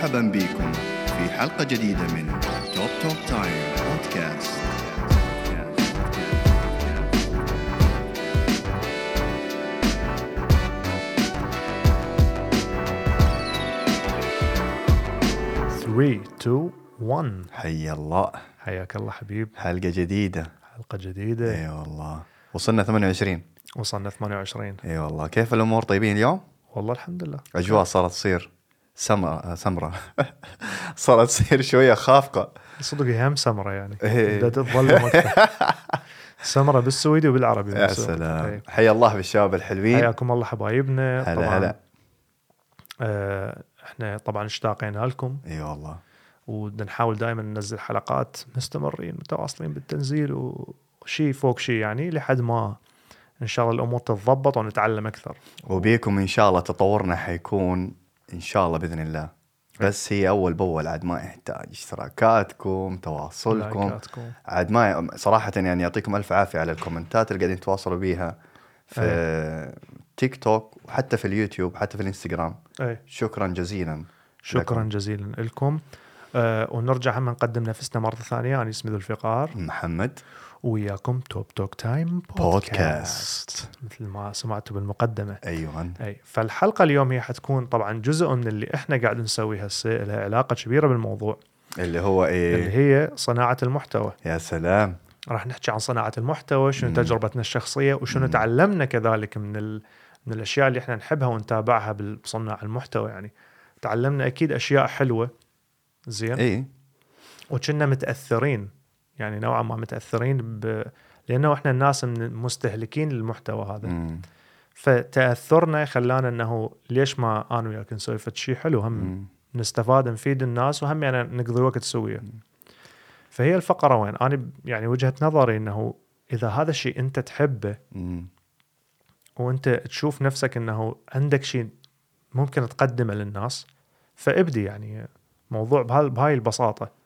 مرحبا بكم في حلقة جديدة من توب توب تايم podcast. Three, two, one. حي الله. حياك الله حبيب. حلقة جديدة. حلقة جديدة. إي والله. وصلنا 28 وصلنا 28 إي والله. كيف الأمور؟ طيبين اليوم؟ والله الحمد لله. أجواء صارت تصير. سمرة سمرة. صارت تصير شوية خافقة. صدق هي هم سمرة يعني. إيه. بدأت تظلم سمرة بالسويدي وبالعربي. يا. سلام. إيه. حيا الله بالشباب الحلوين. حياكم الله حبايبنا. هلا هلا. آه إحنا طبعا اشتاقين لكم. إي والله. وبدنا نحاول دائما ننزل حلقات مستمرين متواصلين بالتنزيل وشيء فوق شيء يعني لحد ما إن شاء الله الأمور تتضبط ونتعلم أكثر. وبيكم إن شاء الله تطورنا حيكون إن شاء الله بإذن الله. بس هي أول باول عاد ما يحتاج. اشتراكاتكم تواصلكم. عاد ما صراحة يعني يعطيكم ألف عافية على الكومنتات اللي قاعدين تتواصلوا بيها في تيك توك وحتى في اليوتيوب حتى في الإنستغرام. إيه. شكرا جزيلا شكرا جزيلا لكم. آه ونرجع هم نقدم نفسنا مرة ثانية. أنا اسمي ذو الفقار محمد. وياكم توب توك تايم بودكاست. مثل ما سمعتوا بالمقدمة. أيوة. أي فالحلقة اليوم هي حتكون طبعا جزء من اللي إحنا قاعد نسويه هسه لها علاقة كبيرة بالموضوع. اللي هو اللي إيه هي صناعة المحتوى. يا سلام. راح نحكي عن صناعة المحتوى شنو مم. تجربتنا الشخصية وشنو مم. تعلمنا كذلك من ال... من الأشياء اللي إحنا نحبها ونتابعها بصناع المحتوى يعني. تعلمنا أكيد أشياء حلوة. زين؟ إيه. وكنا متأثرين يعني نوعا ما متأثرين ب... لأنه إحنا الناس من مستهلكين للمحتوى هذا مم. فتأثرنا خلانا إنه ليش ما أنا وياك نسوي شيء حلو هم مم. نستفاد نفيد الناس وهم يعني نقضي وقت سويه فهي الفقرة وين أنا يعني وجهة نظري إنه إذا هذا الشيء أنت تحبه مم. وأنت تشوف نفسك إنه عندك شيء ممكن تقدمه للناس فابدي يعني موضوع بهاي البساطة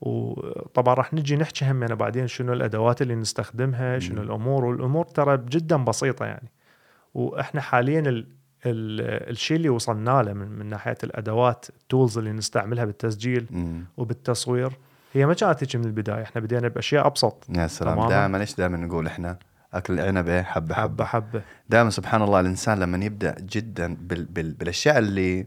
وطبعا راح نجي نحكي هم يعني بعدين شنو الأدوات اللي نستخدمها شنو. الأمور والأمور ترى جدا بسيطة يعني. وإحنا حاليا ال ال الشيء اللي وصلنا له من, من ناحية الأدوات التولز اللي نستعملها بالتسجيل مم. وبالتصوير هي ما كانت من البداية. إحنا بدينا بأشياء أبسط. يا سلام. دائما إيش دائما نقول إحنا؟ أكل العنبه حبة حبة. حبة حبة. دائما سبحان الله الإنسان لما يبدأ جدا بال بال بالأشياء اللي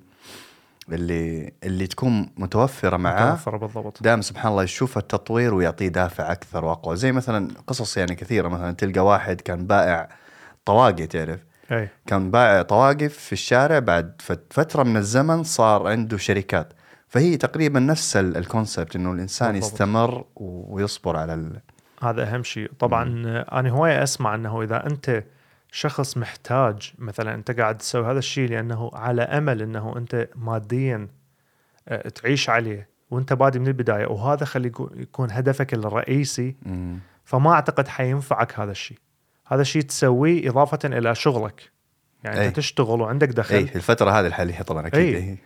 اللي اللي تكون متوفرة معاه متوفرة بالضبط. دائما سبحان الله يشوف التطوير ويعطيه دافع أكثر وأقوى. زي مثلا قصص يعني كثيرة مثلا تلقى واحد كان بائع طواقي تعرف؟ أي. كان بائع طواقف في الشارع بعد فت- فترة من الزمن صار عنده شركات. فهي تقريبا نفس ال- الكونسبت إنه الإنسان بالضبط. يستمر ويصبر على ال... هذا أهم شيء. طبعا آه، أنا هواية أسمع إنه إذا أنت شخص محتاج مثلا أنت قاعد تسوي هذا الشيء لأنه على أمل أنه أنت ماديا آه، تعيش عليه وأنت بادي من البداية وهذا خلي يكون- هدفك الرئيسي. فما أعتقد حينفعك هذا الشيء هذا الشيء تسويه إضافة إلى شغلك يعني أي. انت تشتغل وعندك دخل أي الفترة هذه الحالية طبعا أكيد أي. إيه.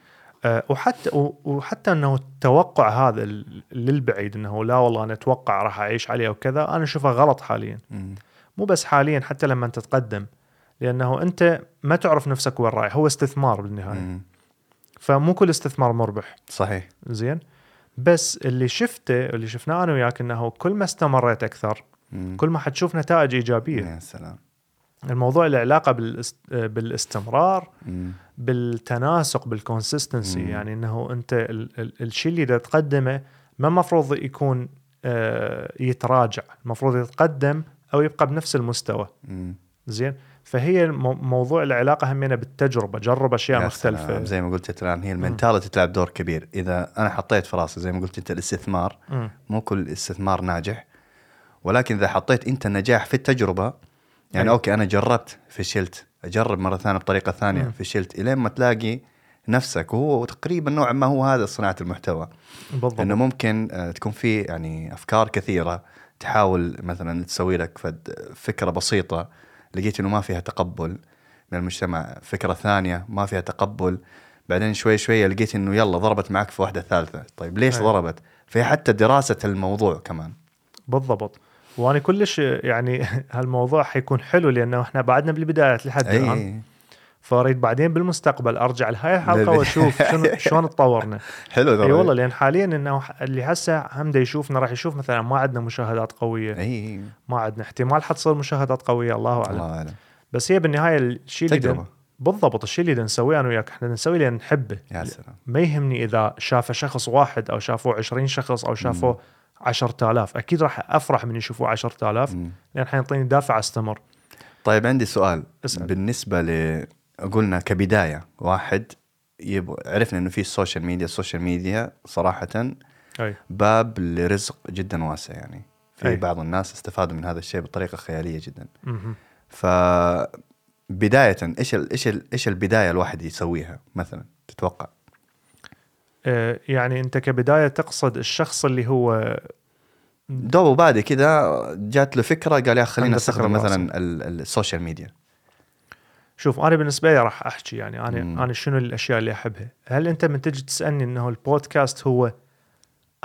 آه، وحتى وحتى إنه التوقع هذا للبعيد إنه لا والله أنا أتوقع راح أعيش عليه وكذا أنا أشوفه غلط حاليا مم. مو بس حاليا حتى لما تتقدم لأنه أنت ما تعرف نفسك وين رايح هو استثمار بالنهاية. مم. فمو كل استثمار مربح. صحيح. زين؟ بس اللي شفته اللي شفناه أنا وياك إنه كل ما استمريت أكثر مم. كل ما حتشوف نتائج إيجابية. يا سلام. الموضوع له علاقة بالاست... بالاستمرار مم. بالتناسق بالكونسستنسي. يعني إنه أنت ال... ال... الشيء اللي تقدمه ما المفروض يكون آه يتراجع. المفروض يتقدم أو يبقى بنفس المستوى مم. زين فهي موضوع العلاقة همينة بالتجربة جرب أشياء يا مختلفة سلام. زي ما قلت الان هي ال mentality تلعب دور كبير إذا أنا حطيت في راسي زي ما قلت أنت الاستثمار مم. مو كل استثمار ناجح ولكن إذا حطيت أنت النجاح في التجربة يعني أي. أوكي أنا جربت فشلت أجرب مرة ثانية بطريقة ثانية. فشلت إلين ما تلاقي نفسك وهو تقريبا نوعا ما هو هذا صناعة المحتوى بالضبط إنه ممكن آه، تكون في يعني أفكار كثيرة تحاول مثلا تسوي لك فد- فكرة بسيطة لقيت إنه ما فيها تقبل من المجتمع فكرة ثانية ما فيها تقبل. بعدين شوي شوي لقيت إنه يلا ضربت معك في واحدة ثالثة. طيب ليش أي. ضربت؟ فهي حتى دراسة الموضوع كمان. بالضبط. وأنا كلش يعني هالموضوع حيكون حلو لأنه إحنا بعدنا بالبدايات لحد الآن. اي فأريد بعدين بالمستقبل أرجع لهاي الحلقة. وأشوف شنو شلون تطورنا. حلو إي والله لأن حاليا إنه اللي هسه هم يشوفنا راح يشوف مثلا ما عندنا مشاهدات قوية. إي. ما عندنا احتمال حتصير مشاهدات قوية الله أعلم. الله أعلم. بس هي بالنهاية الشيء اللي. بالضبط الشيء اللي نسويه أنا وياك إحنا نسويه لأن نحبه. يا سلام. ما يهمني إذا شافه شخص واحد أو شافوه 20 شخص أو شافوه 10000 أكيد راح أفرح من يشوفوه 10000 مم. لأن حينطيني دافع أستمر. طيب عندي سؤال. اسأل. بالنسبة ل قلنا كبداية واحد يب... عرفنا إنه في ال social media ال social media صراحة أي باب لرزق جدا واسع يعني في أي. بعض الناس استفادوا من هذا الشيء بطريقة خيالية جدا. ف بدايه إيش ال... إيش ال... إيش البداية الواحد يسويها مثلا تتوقع آه، يعني أنت كبداية تقصد الشخص اللي هو دوبه بادئ كذا جات له فكرة قال يا خلينا براسه. مثلا ال... ال- ال social media شوف أنا بالنسبة لي راح أحكي يعني أنا مم. أنا شنو الأشياء اللي أحبها هل أنت من تجي تسألني إنه البودكاست هو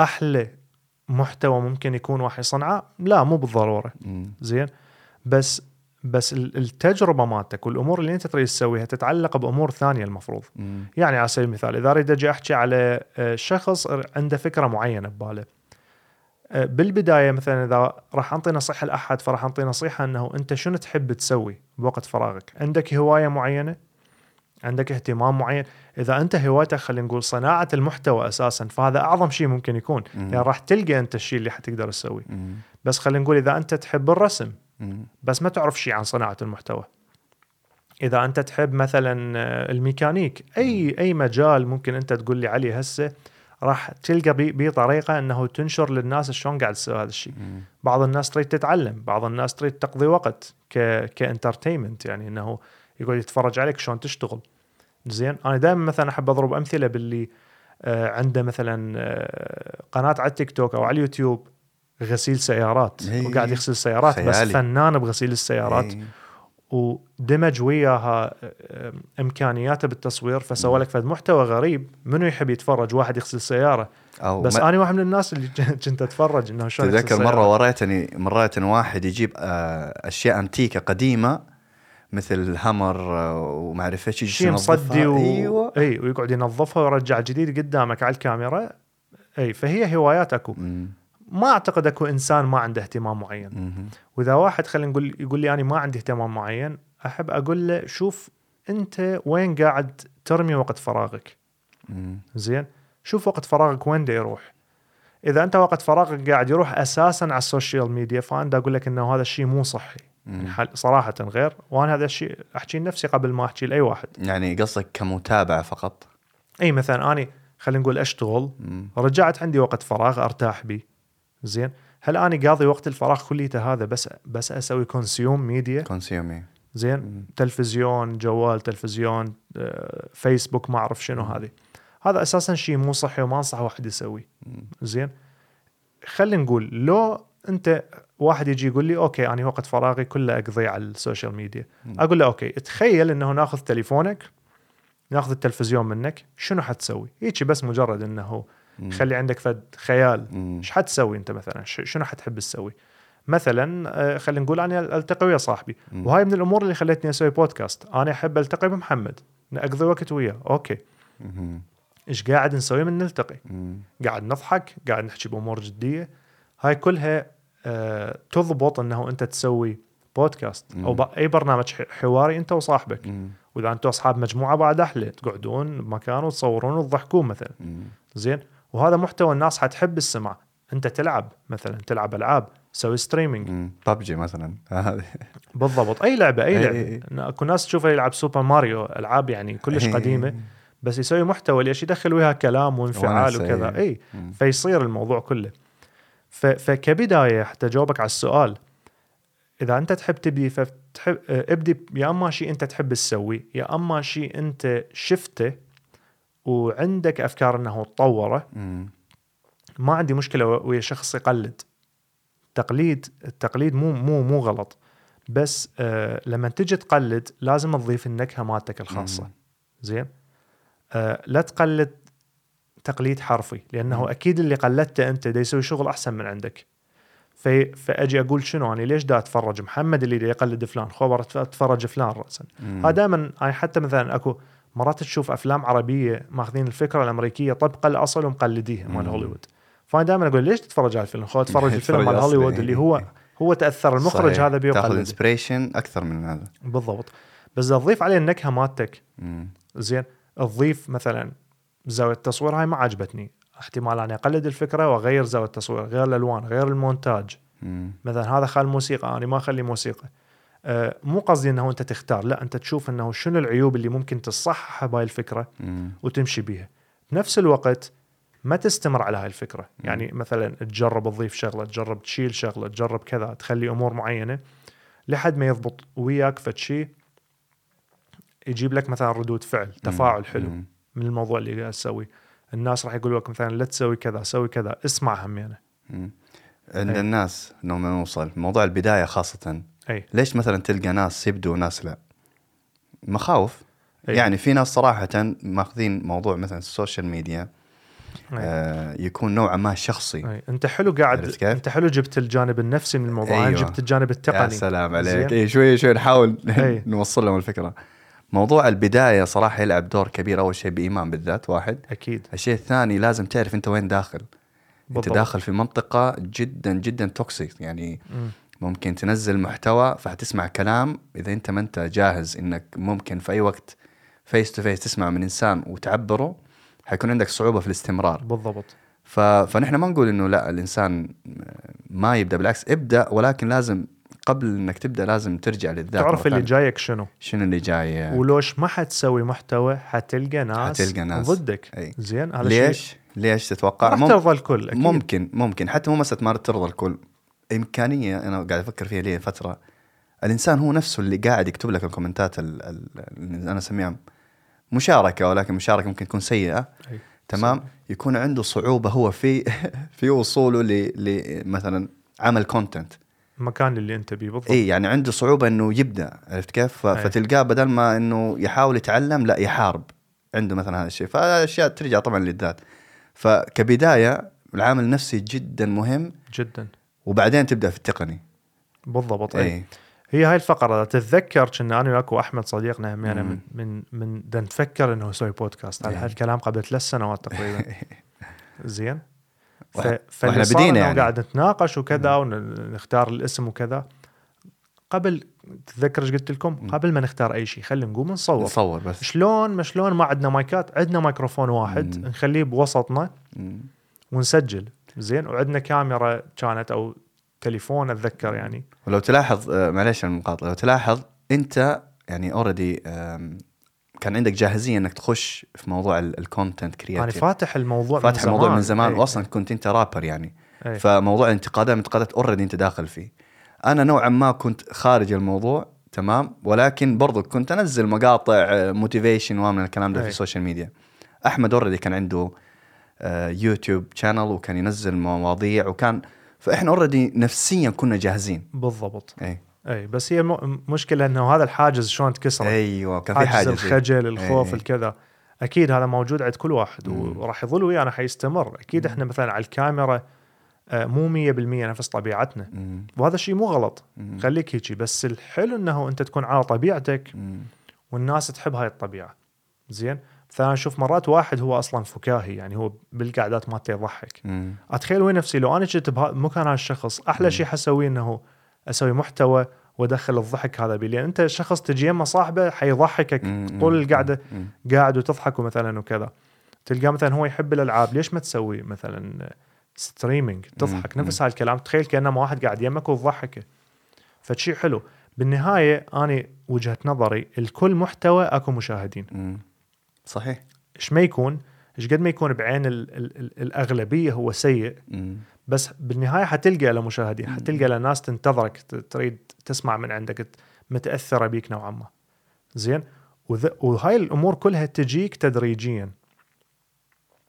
أحلى محتوى ممكن يكون واحد يصنعه لا مو بالضرورة مم. زين بس بس ال- التجربة مالتك والأمور اللي أنت تريد تسويها تتعلق بأمور ثانية المفروض مم. يعني على سبيل المثال إذا أريد أجي أحكي على آه، شخص عنده فكرة معينة بباله بالبداية مثلا إذا راح انطي نصيحة لأحد فراح انطي نصيحة إنه أنت شنو تحب تسوي بوقت فراغك؟ عندك هواية معينة؟ عندك اهتمام معين؟ إذا أنت هوايتك خلينا نقول صناعة المحتوى أساسا فهذا أعظم شيء ممكن يكون. مم. يعني راح تلقى أنت الشيء اللي حتقدر تسويه. بس خلينا نقول إذا أنت تحب الرسم. بس ما تعرف شيء عن صناعة المحتوى. إذا أنت تحب مثلا آه، الميكانيك أي أي مجال ممكن أنت تقول لي عليه هسه راح تلقى بي, بي طريقه إنه تنشر للناس شلون قاعد تسوي هذا الشيء. بعض الناس تريد تتعلم بعض الناس تريد تقضي وقت ك ك entertainment يعني إنه يقول يتفرج عليك شلون تشتغل زين أنا دائما مثلا أحب أضرب أمثلة باللي آه، عنده مثلا آه، قناة على التيك توك أو على اليوتيوب غسيل سيارات إيه. وقاعد يغسل سيارات بس. فنان بغسيل السيارات إيه. ودمج وياها إمكانياته بالتصوير فسوى لك فد محتوى غريب منو يحب يتفرج واحد يغسل سيارة أو بس ما- أنا واحد من الناس اللي كنت أتفرج إنه شلون تذكر مرة. وريتني مرات واحد يجيب آه، أشياء أنتيكة قديمة مثل الهمر آه، وما أعرف إيش شيء. مصدي و... أيوه إي ويقعد ينظفها ويرجع جديد قدامك على الكاميرا إي فهي هوايات أكو مم. ما أعتقد أكو إنسان ما عنده اهتمام معين. وإذا واحد خلينا نقول يقول لي أنا ما عندي اهتمام معين أحب أقول له شوف أنت وين قاعد ترمي وقت فراغك. زين؟ شوف وقت فراغك وين دا يروح. إذا أنت وقت فراغك قاعد يروح أساسا على ال social media فأنا دا أقول لك إنه هذا الشيء مو صحي. حل- صراحة غير. وأنا هذا الشيء أحكي لنفسي قبل ما أحكي لأي واحد. يعني قصدك كمتابعه فقط؟ إي مثلا اني خلينا نقول أشتغل مم. رجعت عندي وقت فراغ أرتاح بيه. زين. هل أني قاضي وقت الفراغ كليته هذا بس بس أسوي consume media consume زين. تلفزيون جوال تلفزيون آه، فيسبوك ما أعرف شنو هذه. هذا أساسا شيء مو صحي وما أنصح واحد يسويه. زين. خلينا نقول لو أنت واحد يجي يقول لي أوكي أنا وقت فراغي كله اقضيه على ال social media. أقول له أوكي تخيل إنه ناخذ تليفونك ناخذ التلفزيون منك شنو حتسوي؟ هيك بس مجرد إنه. خلي عندك فد خيال. إيش حتسوي أنت مثلا؟ شنو حتحب تسوي؟ مثلا آه، خلينا نقول أنا ألتقي ويا صاحبي. مم. وهاي من الأمور اللي خلتني أسوي بودكاست. أنا أحب ألتقي بمحمد. نقضي وقت وياه. أوكي. إيش قاعد نسوي من نلتقي؟ مم. قاعد نضحك قاعد نحكي بأمور جدية. هاي كلها آه تضبط إنه أنت تسوي بودكاست. أو أي برنامج حواري أنت وصاحبك. مم. وإذا أنتم أصحاب مجموعة بعد أحلى. تقعدون بمكان وتصورون وتضحكون مثلا. مم. زين. وهذا محتوى الناس حتحب تسمع انت تلعب مثلا تلعب ألعاب تسوي streaming. ببجي مثلا بالضبط أي لعبة أي لعبة. اكو ناس تشوفه يلعب سوبر ماريو ألعاب يعني كلش. قديمة بس يسوي محتوى ليش يدخل وياها كلام وانفعال وكذا. أي. فيصير الموضوع كله. فكبداية حتى اجاوبك على السؤال إذا أنت تحب تبدي فتحب ابدي يا أما شيء أنت تحب تسويه يا أما شيء أنت شفته وعندك أفكار إنه تطوره. ما عندي مشكلة ويا شخص يقلد تقليد التقليد مو مو مو غلط بس آه لما تجي تقلد لازم تضيف النكهة مالتك الخاصة. زين آه لا تقلد تقليد حرفي لأنه مم. أكيد اللي قلدته أنت دا يسوي شغل أحسن من عندك في فأجي أقول شنو أنا ليش دا أتفرج محمد اللي دا يقلد فلان خبر أتفرج فلان راسا. هذا دائما أنا حتى مثلا أكو مرات تشوف أفلام عربية ماخذين الفكرة الأمريكية طبقا الاصل ومقلديها مال. هوليوود فأنا دائما أقول ليش تتفرج على الفيلم؟ خذ اتفرج الفيلم مال. هوليوود اللي هو هو تأثر المخرج صحيح. هذا بيه تأخذ. inspiration أكثر من هذا بالضبط بس تضيف عليه النكهة مالتك. زين تضيف مثلا زاوية التصوير هاي ما عجبتني احتمال أني أقلد الفكرة وأغير زاوية التصوير غير الألوان غير المونتاج مم. مثلا هذا خال موسيقى أنا ما أخلي موسيقى مو قصدي إنه أنت تختار لا أنت تشوف إنه شنو العيوب اللي ممكن تصححها بهاي الفكرة. وتمشي بيها بنفس الوقت ما تستمر على هاي الفكرة يعني مثلا تجرب تضيف شغلة تجرب تشيل شغلة تجرب كذا تخلي أمور معينة لحد ما يضبط وياك فشي يجيب لك مثلا ردود فعل تفاعل حلو. من الموضوع اللي قاعد تسويه الناس راح يقولوا لك مثلا لا تسوي كذا سوي كذا اسمع هم يعني مم. عند. الناس انه نوصل موضوع البداية خاصة أي ليش مثلا تلقى ناس يبدوا وناس لا مخاوف أي. يعني في ناس صراحة ماخذين موضوع مثلا ال social media أي. آه يكون نوعا ما شخصي أي. أنت حلو قاعد؟ أنت حلو جبت الجانب النفسي من الموضوع أنا أيوة. جبت الجانب يا التقني سلام عليك؟ اي شوي شوي نحاول أي. نوصل لهم الفكرة موضوع البداية صراحة يلعب دور كبير أول شيء بإيمان بالذات واحد أكيد الشيء الثاني لازم تعرف أنت وين داخل بالضبط. انت داخل في منطقة جدا جدا toxic يعني مم. ممكن تنزل محتوى فحتسمع كلام. إذا أنت ما أنت جاهز إنك ممكن في أي وقت face to face تسمع من إنسان وتعبره حيكون عندك صعوبة في الاستمرار. بالضبط. ف... فنحن ما نقول إنه لا الإنسان ما يبدأ بالعكس ابدأ ولكن لازم قبل إنك تبدأ لازم ترجع للذات تعرف اللي. جايك شنو. شنو اللي جاي ولوش ما حتسوي محتوى حتلقى ناس حتلقى ناس. ضدك. أي. زين هذا شيء ليش؟ ليش تتوقع؟ راح مم- ترضى الكل أكيد. ممكن ممكن. حتى مو مسألة ما ترضى الكل. إمكانية أنا قاعد أفكر فيها لي فترة. الإنسان هو نفسه اللي قاعد يكتب لك ال comment ات ال- ال- اللي أنا أسميها مشاركة ولكن مشاركة ممكن تكون سيئة. أي. تمام؟ يكون عنده صعوبة هو في في وصوله ل ل- مثلا عمل content المكان اللي أنت بيه بالضبط. إي يعني عنده صعوبة إنه يبدأ عرفت كيف؟ أي. فتلقاه بدل ما إنه يحاول يتعلم لا يحارب. عنده مثلا هذا الشيء. فأشياء ترجع طبعا للذات. فكبداية العامل النفسي جدا مهم. جدا. وبعدين تبدأ في التقني. بالضبط اي اي هي هاي الفقرة تتذكر كنا أنا وياك واحمد صديقنا هم يعني. من من من دا نفكر إنه نسوي بودكاست على إيه. هالكلام قبل ثلاث سنوات تقريبا. زين. ف... وإحنا- فاللي وإحنا صار بدينا يعني. قاعد نتناقش وكذا ونختار الاسم وكذا. قبل تتذكر إيش قلت لكم؟ قبل ما نختار أي شيء خلينا نقوم نصور. نصور بس. شلون ما شلون ما عندنا مايكات عندنا ميكروفون واحد مم. نخليه بوسطنا مم. ونسجل. زين. وعندنا كاميرا كانت أو تليفون أتذكر يعني. ولو تلاحظ آه، معليش المقاطعة لو تلاحظ أنت يعني already كان عندك جاهزية إنك تخش في موضوع ال content أنا creative فاتح الموضوع فاتح الموضوع من زمان. إي. واصلا كنت أنت رابر يعني. إي. فموضوع الانتقادات الانتقادات already أنت داخل فيه. أنا نوعا ما كنت خارج الموضوع تمام؟ ولكن برضو كنت أنزل مقاطع motivation ومن الكلام ده في أي. السوشيال ميديا أحمد already كان عنده آه، يوتيوب channel وكان ينزل مواضيع وكان فإحنا already نفسيا كنا جاهزين. بالضبط. اي اي بس هي مشكلة إنه هذا الحاجز شلون تكسر أيوه كان في حاجز الخجل الخوف إي. الكذا. أكيد هذا موجود عند كل واحد. وراح يظل ويانا حيستمر. أكيد إحنا مثلا على الكاميرا آه، مو 100% نفس طبيعتنا. مم. وهذا الشيء مو غلط. مم. خليك هيجي. بس الحلو إنه أنت تكون على طبيعتك مم. والناس تحب هاي الطبيعة. زين؟ مثلا أشوف مرات واحد هو أصلا فكاهي يعني هو بالقعدات مالته يضحك. أتخيل وين نفسي لو أنا كنت بمكان هالشخص أحلى شيء حسويه إنه أسوي محتوى وأدخل الضحك هذا بي لأن أنت شخص تجي يمه صاحبه حيضحكك. طول. القعدة. قاعد وتضحكوا مثلا وكذا تلقاه مثلا هو يحب الألعاب ليش ما تسوي مثلا streaming تضحك. نفس هالكلام تخيل كانما واحد قاعد يمك وتضحكه فشي حلو بالنهاية أنا وجهة نظري الكل محتوى أكو مشاهدين. صحيح. إيش ما يكون إيش قد ما يكون بعين ال ال ال الأغلبية هو سيء. مم. بس بالنهاية حتلقى له مشاهدين حتلقى له ناس تنتظرك تريد تسمع من عندك متأثرة بيك نوعا ما. زين؟ وذ- وهاي الأمور كلها تجيك تدريجيا.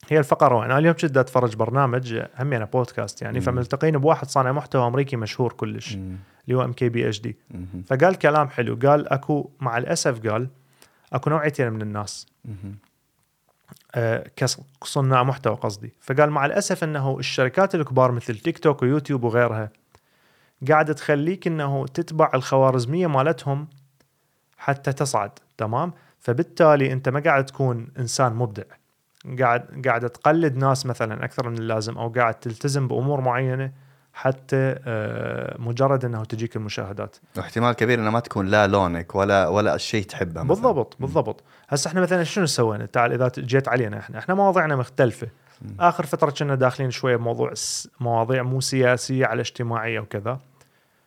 هي الفقرة وين؟ أنا اليوم كنت أتفرج برنامج هم يعني بودكاست يعني. فملتقين بواحد صانع محتوى أمريكي مشهور كلش مم. اللي هو إم كي بي إتش دي. فقال كلام حلو قال أكو مع الأسف قال أكو نوعيتين من الناس. كصناع محتوى قصدي. فقال مع الأسف أنه الشركات الكبار مثل تيك توك ويوتيوب وغيرها قاعدة تخليك أنه تتبع الخوارزمية مالتهم حتى تصعد تمام؟ فبالتالي أنت ما قاعد تكون إنسان مبدع. قاعد قاعد تقلد ناس مثلا أكثر من اللازم أو قاعد تلتزم بأمور معينة حتى آه، مجرد إنه تجيك المشاهدات. واحتمال كبير إنه ما تكون لا لونك ولا ولا شيء تحبه مثلاً. بالضبط بالضبط. هسه إحنا مثلا شنو سوينا؟ تعال إذا جيت علينا إحنا. إحنا مواضيعنا مختلفة. آخر فترة كنا داخلين شوية بموضوع مواضيع مو سياسية على اجتماعية وكذا.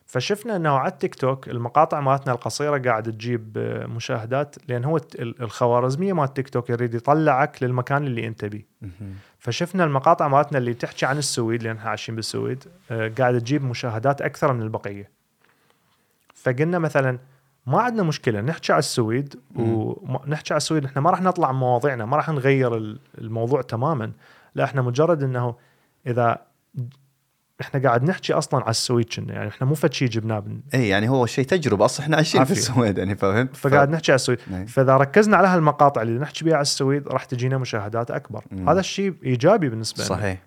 فشفنا إنه على التيك توك المقاطع مالتنا القصيرة قاعد تجيب آه، مشاهدات لأن هو الخوارزمية مال التيك توك يريد يطلعك للمكان اللي أنت بيه. فشفنا المقاطع مالتنا اللي تحكي عن السويد لأن إحنا عايشين بالسويد آه، قاعدة تجيب مشاهدات أكثر من البقية. فقلنا مثلا ما عندنا مشكلة نحكي على السويد ونحكي على السويد إحنا ما راح نطلع مواضيعنا ما راح نغير ال- الموضوع تماما. لا إحنا مجرد إنه إذا إحنا قاعد نحكي أصلا على السويد كنا يعني إحنا مو فد شيء جبناه من- اي يعني هو شيء تجربة أصلا إحنا عايشين في. السويد يعني فهمت؟ فقاعد نحكي على السويد إيه. فإذا ركزنا على هالمقاطع اللي نحكي بها على السويد راح تجينا مشاهدات أكبر مم. هذا الشيء إيجابي بالنسبة لنا صحيح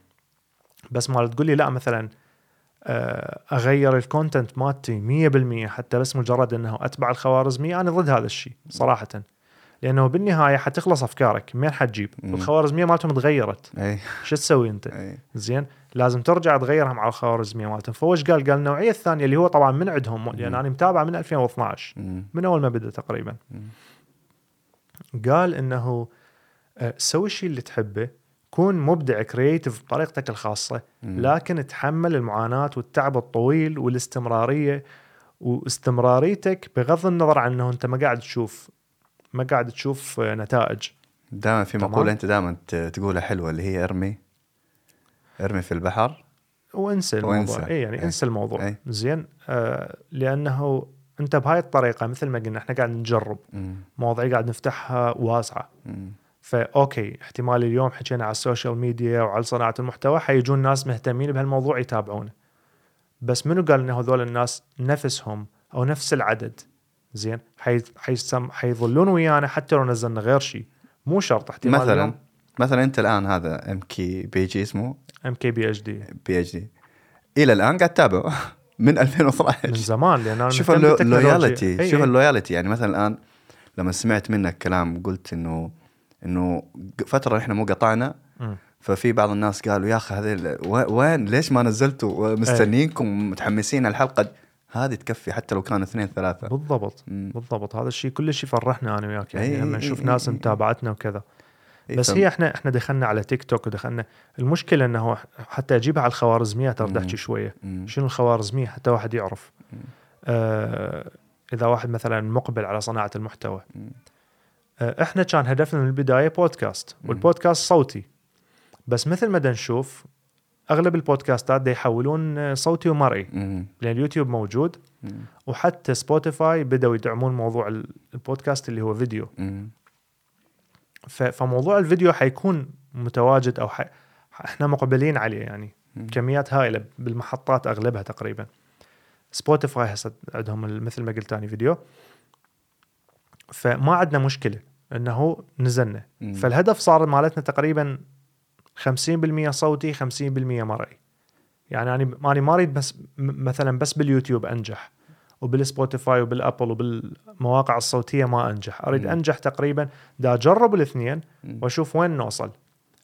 بس ما تقول لي لا مثلا آه، أغير ال content مالتي 100% حتى بس مجرد إنه أتبع الخوارزمية أنا ضد هذا الشيء صراحة لأنه بالنهاية حتخلص أفكارك منين حتجيب. الخوارزمية مالتهم تغيرت. أي. شو تسوي أنت؟ أي. زين؟ لازم ترجع تغيرهم على الخوارزمية مالتهم. فوش قال؟ قال النوعية الثانية اللي هو طبعا من عندهم لأن أنا متابعه من 2012 مم. من أول ما بدأ تقريبا. مم. قال إنه آه، سوي الشيء اللي تحبه كون مبدع creative بطريقتك الخاصة مم. لكن تحمل المعاناة والتعب الطويل والاستمرارية واستمراريتك بغض النظر عن إنه أنت ما قاعد تشوف ما قاعد تشوف نتائج دائما في. مقولة أنت دائما تقولها حلوة اللي هي ارمي ارمي في البحر وانسى الموضوع وانسى. اي يعني إيه. انسى الموضوع إيه. زين آه لأنه أنت بهاي الطريقة مثل ما قلنا إحنا قاعد نجرب. مواضيع قاعد نفتحها واسعة مم. ف okay احتمال اليوم حكينا على السوشيال ميديا وعلى صناعة المحتوى حيجون ناس مهتمين بهالموضوع يتابعونه بس منو قال إن هذول الناس نفسهم أو نفس العدد زين حي... حيسم... حيظلون ويانا حتى لو نزلنا غير شيء مو شرط احتمال مثلا مثلا انت الآن هذا MKBG اسمه؟ ام كي BHD بي اتش دي إلى الآن قاعد تتابعه من 2012 من زمان لأن أنا شوف. ال loyalty إي شوف إي. ال loyalty. يعني مثلا الآن لما سمعت منك كلام قلت انه إنه فترة إحنا مو قطعنا. ففي بعض الناس قالوا يا أخي هذه وين ليش ما نزلتوا؟ مستنيينكم متحمسين الحلقة؟ هذه تكفي حتى لو كانوا اثنين ثلاثة بالضبط مم. بالضبط هذا الشيء كل شيء فرحنا أنا وياك يعني لما نشوف ناس. متابعتنا وكذا بس هي إحنا إحنا دخلنا على تيك توك ودخلنا المشكلة إنه حتى أجيبها على الخوارزمية ترى. أحكي شوية. شنو الخوارزمية حتى واحد يعرف. آه إذا واحد مثلا مقبل على صناعة المحتوى. آه إحنا كان هدفنا من البداية بودكاست. والبودكاست صوتي بس مثل ما نشوف أغلب البودكاستات دا يحولون آه، صوتي ومرئي. لأن اليوتيوب موجود. وحتى سبوتيفاي بدأوا يدعمون موضوع ال- البودكاست اللي هو فيديو فموضوع الفيديو حيكون متواجد أو ح... إحنا مقبلين عليه يعني. كميات هائلة بالمحطات أغلبها تقريبا سبوتيفاي هسه عندهم مثل ما قلت اني فيديو فما عندنا مشكلة إنه نزلنا. فالهدف صار مالتنا تقريبا 50% صوتي 50% مرئي يعني أنا ماني ما أريد بس م- مثلا بس باليوتيوب أنجح وبالسبوتيفاي وبالأبل وبالمواقع الصوتية ما أنجح أريد مم. أنجح تقريبا دا أجرب الاثنين. وأشوف وين نوصل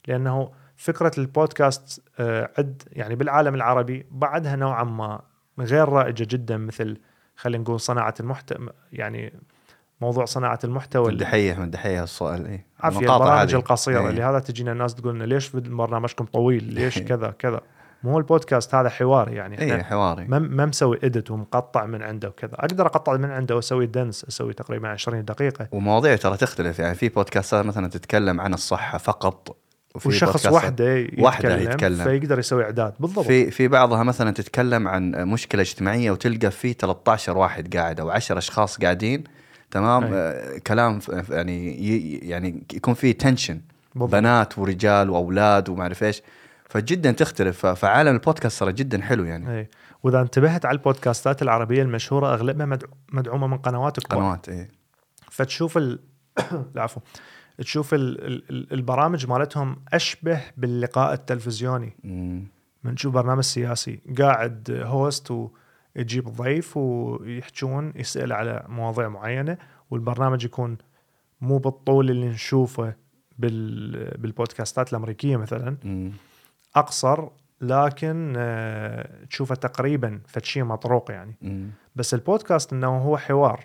لأنه فكرة البودكاست آه، عد يعني بالعالم العربي بعدها نوعا ما غير رائجة جدا مثل خلينا نقول صناعة المحتوى يعني موضوع صناعة المحتوى الدحيح من دحيح السؤال اي عافية البرامج هذه. القصيرة إيه. اللي هذا تجينا الناس تقول لنا ليش برنامجكم طويل ليش إيه. كذا كذا مو هو البودكاست هذا حوار يعني اي حواري ما ما مسوي إديت ومقطع من عنده وكذا أقدر أقطع من عنده وأسوي دنس أسوي تقريبا 20 دقيقة ومواضيع ترى تختلف يعني في بودكاستات مثلا تتكلم عن الصحة فقط وفي وشخص وحدة يتكلم, واحدة يتكلم. فيقدر يسوي إعداد بالضبط في في بعضها مثلا تتكلم عن مشكلة اجتماعية وتلقى في 13 واحد قاعد أو 10 أشخاص قاعدين تمام؟ أي. آه كلام يعني يعني يكون في تنشن. بنات ورجال وأولاد وما أعرف إيش. فجدا تختلف. فعالم البودكاست ترى جدا حلو يعني. أي. وإذا انتبهت على البودكاستات العربية المشهورة أغلبها مدع- مدعومة من قنوات كبار قنوات اي فتشوف ال... العفو تشوف ال... ال... البرامج مالتهم أشبه باللقاء التلفزيوني. مم. من نشوف برنامج سياسي. قاعد هوست تجيب ضيف ويحجون يسأل على مواضيع معينة والبرنامج يكون مو بالطول اللي نشوفه بال بالبودكاستات الأمريكية مثلا مم. أقصر لكن آه، تشوفه تقريبا فشي مطروق يعني. بس البودكاست إنه هو حوار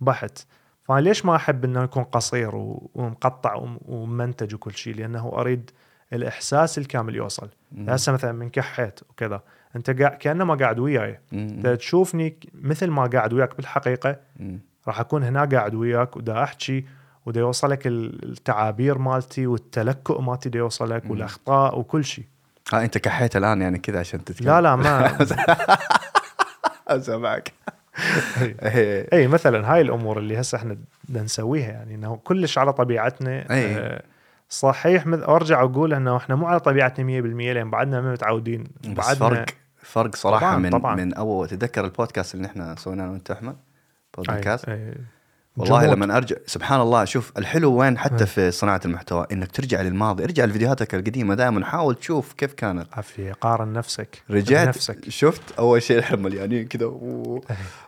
بحت فأنا ليش ما أحب إنه يكون قصير ومقطع وم- ومنتج وكل شيء لأنه أريد الإحساس الكامل يوصل. هسه مثلا من كحيت وكذا أنت قاعد كانما قاعد وياي. انت تشوفني مثل ما قاعد وياك بالحقيقة. راح أكون هنا قاعد وياك ودا أحكي ودا يوصلك ال- التعابير مالتي والتلكؤ مالتي دا يوصلك مم. والأخطاء وكل شيء ها أنت كحيت الآن يعني كذا عشان تتكلم لا لا ما أسمعك إيه. اي مثلا هاي الأمور اللي هسه إحنا بدنا نسويها يعني إنه كلش على طبيعتنا أي. آه، صحيح مث- ارجع أقول إنه إحنا مو على طبيعتنا 100% لأن بعدنا ما متعودين بس فرق فرق صراحة طبعاً، من طبعاً. من أول تتذكر البودكاست اللي إحنا سويناه أنا وأنت أحمد بودكاست أي. أي. والله جمود. لما ارجع سبحان الله شوف الحلو وين حتى. في صناعة المحتوى إنك ترجع للماضي ارجع لفيديوهاتك القديمة دائما حاول تشوف كيف كانت عافيه قارن نفسك رجعت بنفسك شفت أول شيء إحنا مليانين كذا.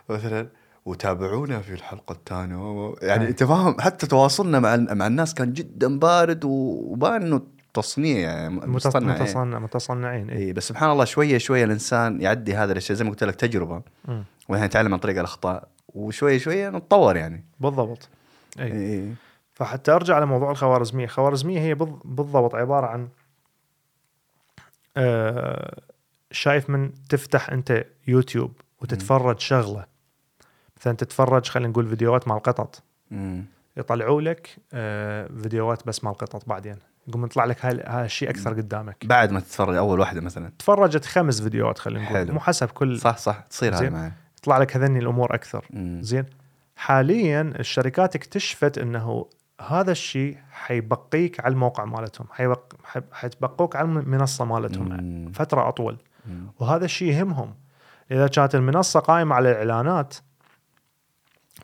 مثلا وتابعونا في الحلقة الثانية. يعني. انت فاهم حتى تواصلنا مع مع الناس كان جدا بارد وبان إنه تصنيع يعني متص- مصطنع يعني. متصنع متصنعين اي اي بس سبحان الله شوية شوية الإنسان يعدي هذا الأشياء. زي ما قلت لك تجربة. وإحنا نتعلم عن طريق الأخطاء. وشويه شوية نتطور يعني. بالضبط. اي اي فحتى أرجع لموضوع الخوارزمية، الخوارزمية هي بال- بالضبط عبارة عن آه، شايف من تفتح أنت يوتيوب وتتفرج شغلة. مثلا تتفرج خلينا نقول فيديوهات مع القطط. مم. يطلعوا لك آه، فيديوهات بس مع القطط بعدين. يقوم يطلع لك هاي هاي الشيء أكثر قدامك. بعد ما تتفرج أول واحدة مثلا. تفرجت خمس فيديوهات خلينا نقول. مو حسب كل صح صح. تصير هذه. معي. يطلع لك هذني الأمور أكثر. مم. زين. حاليا الشركات اكتشفت إنه هذا الشيء حيبقيك على الموقع مالتهم. حيبق... حتبقوك على المنصه مالتهم مم. فترة أطول. مم. وهذا الشيء يهمهم. إذا كانت المنصة قائمة على الاعلانات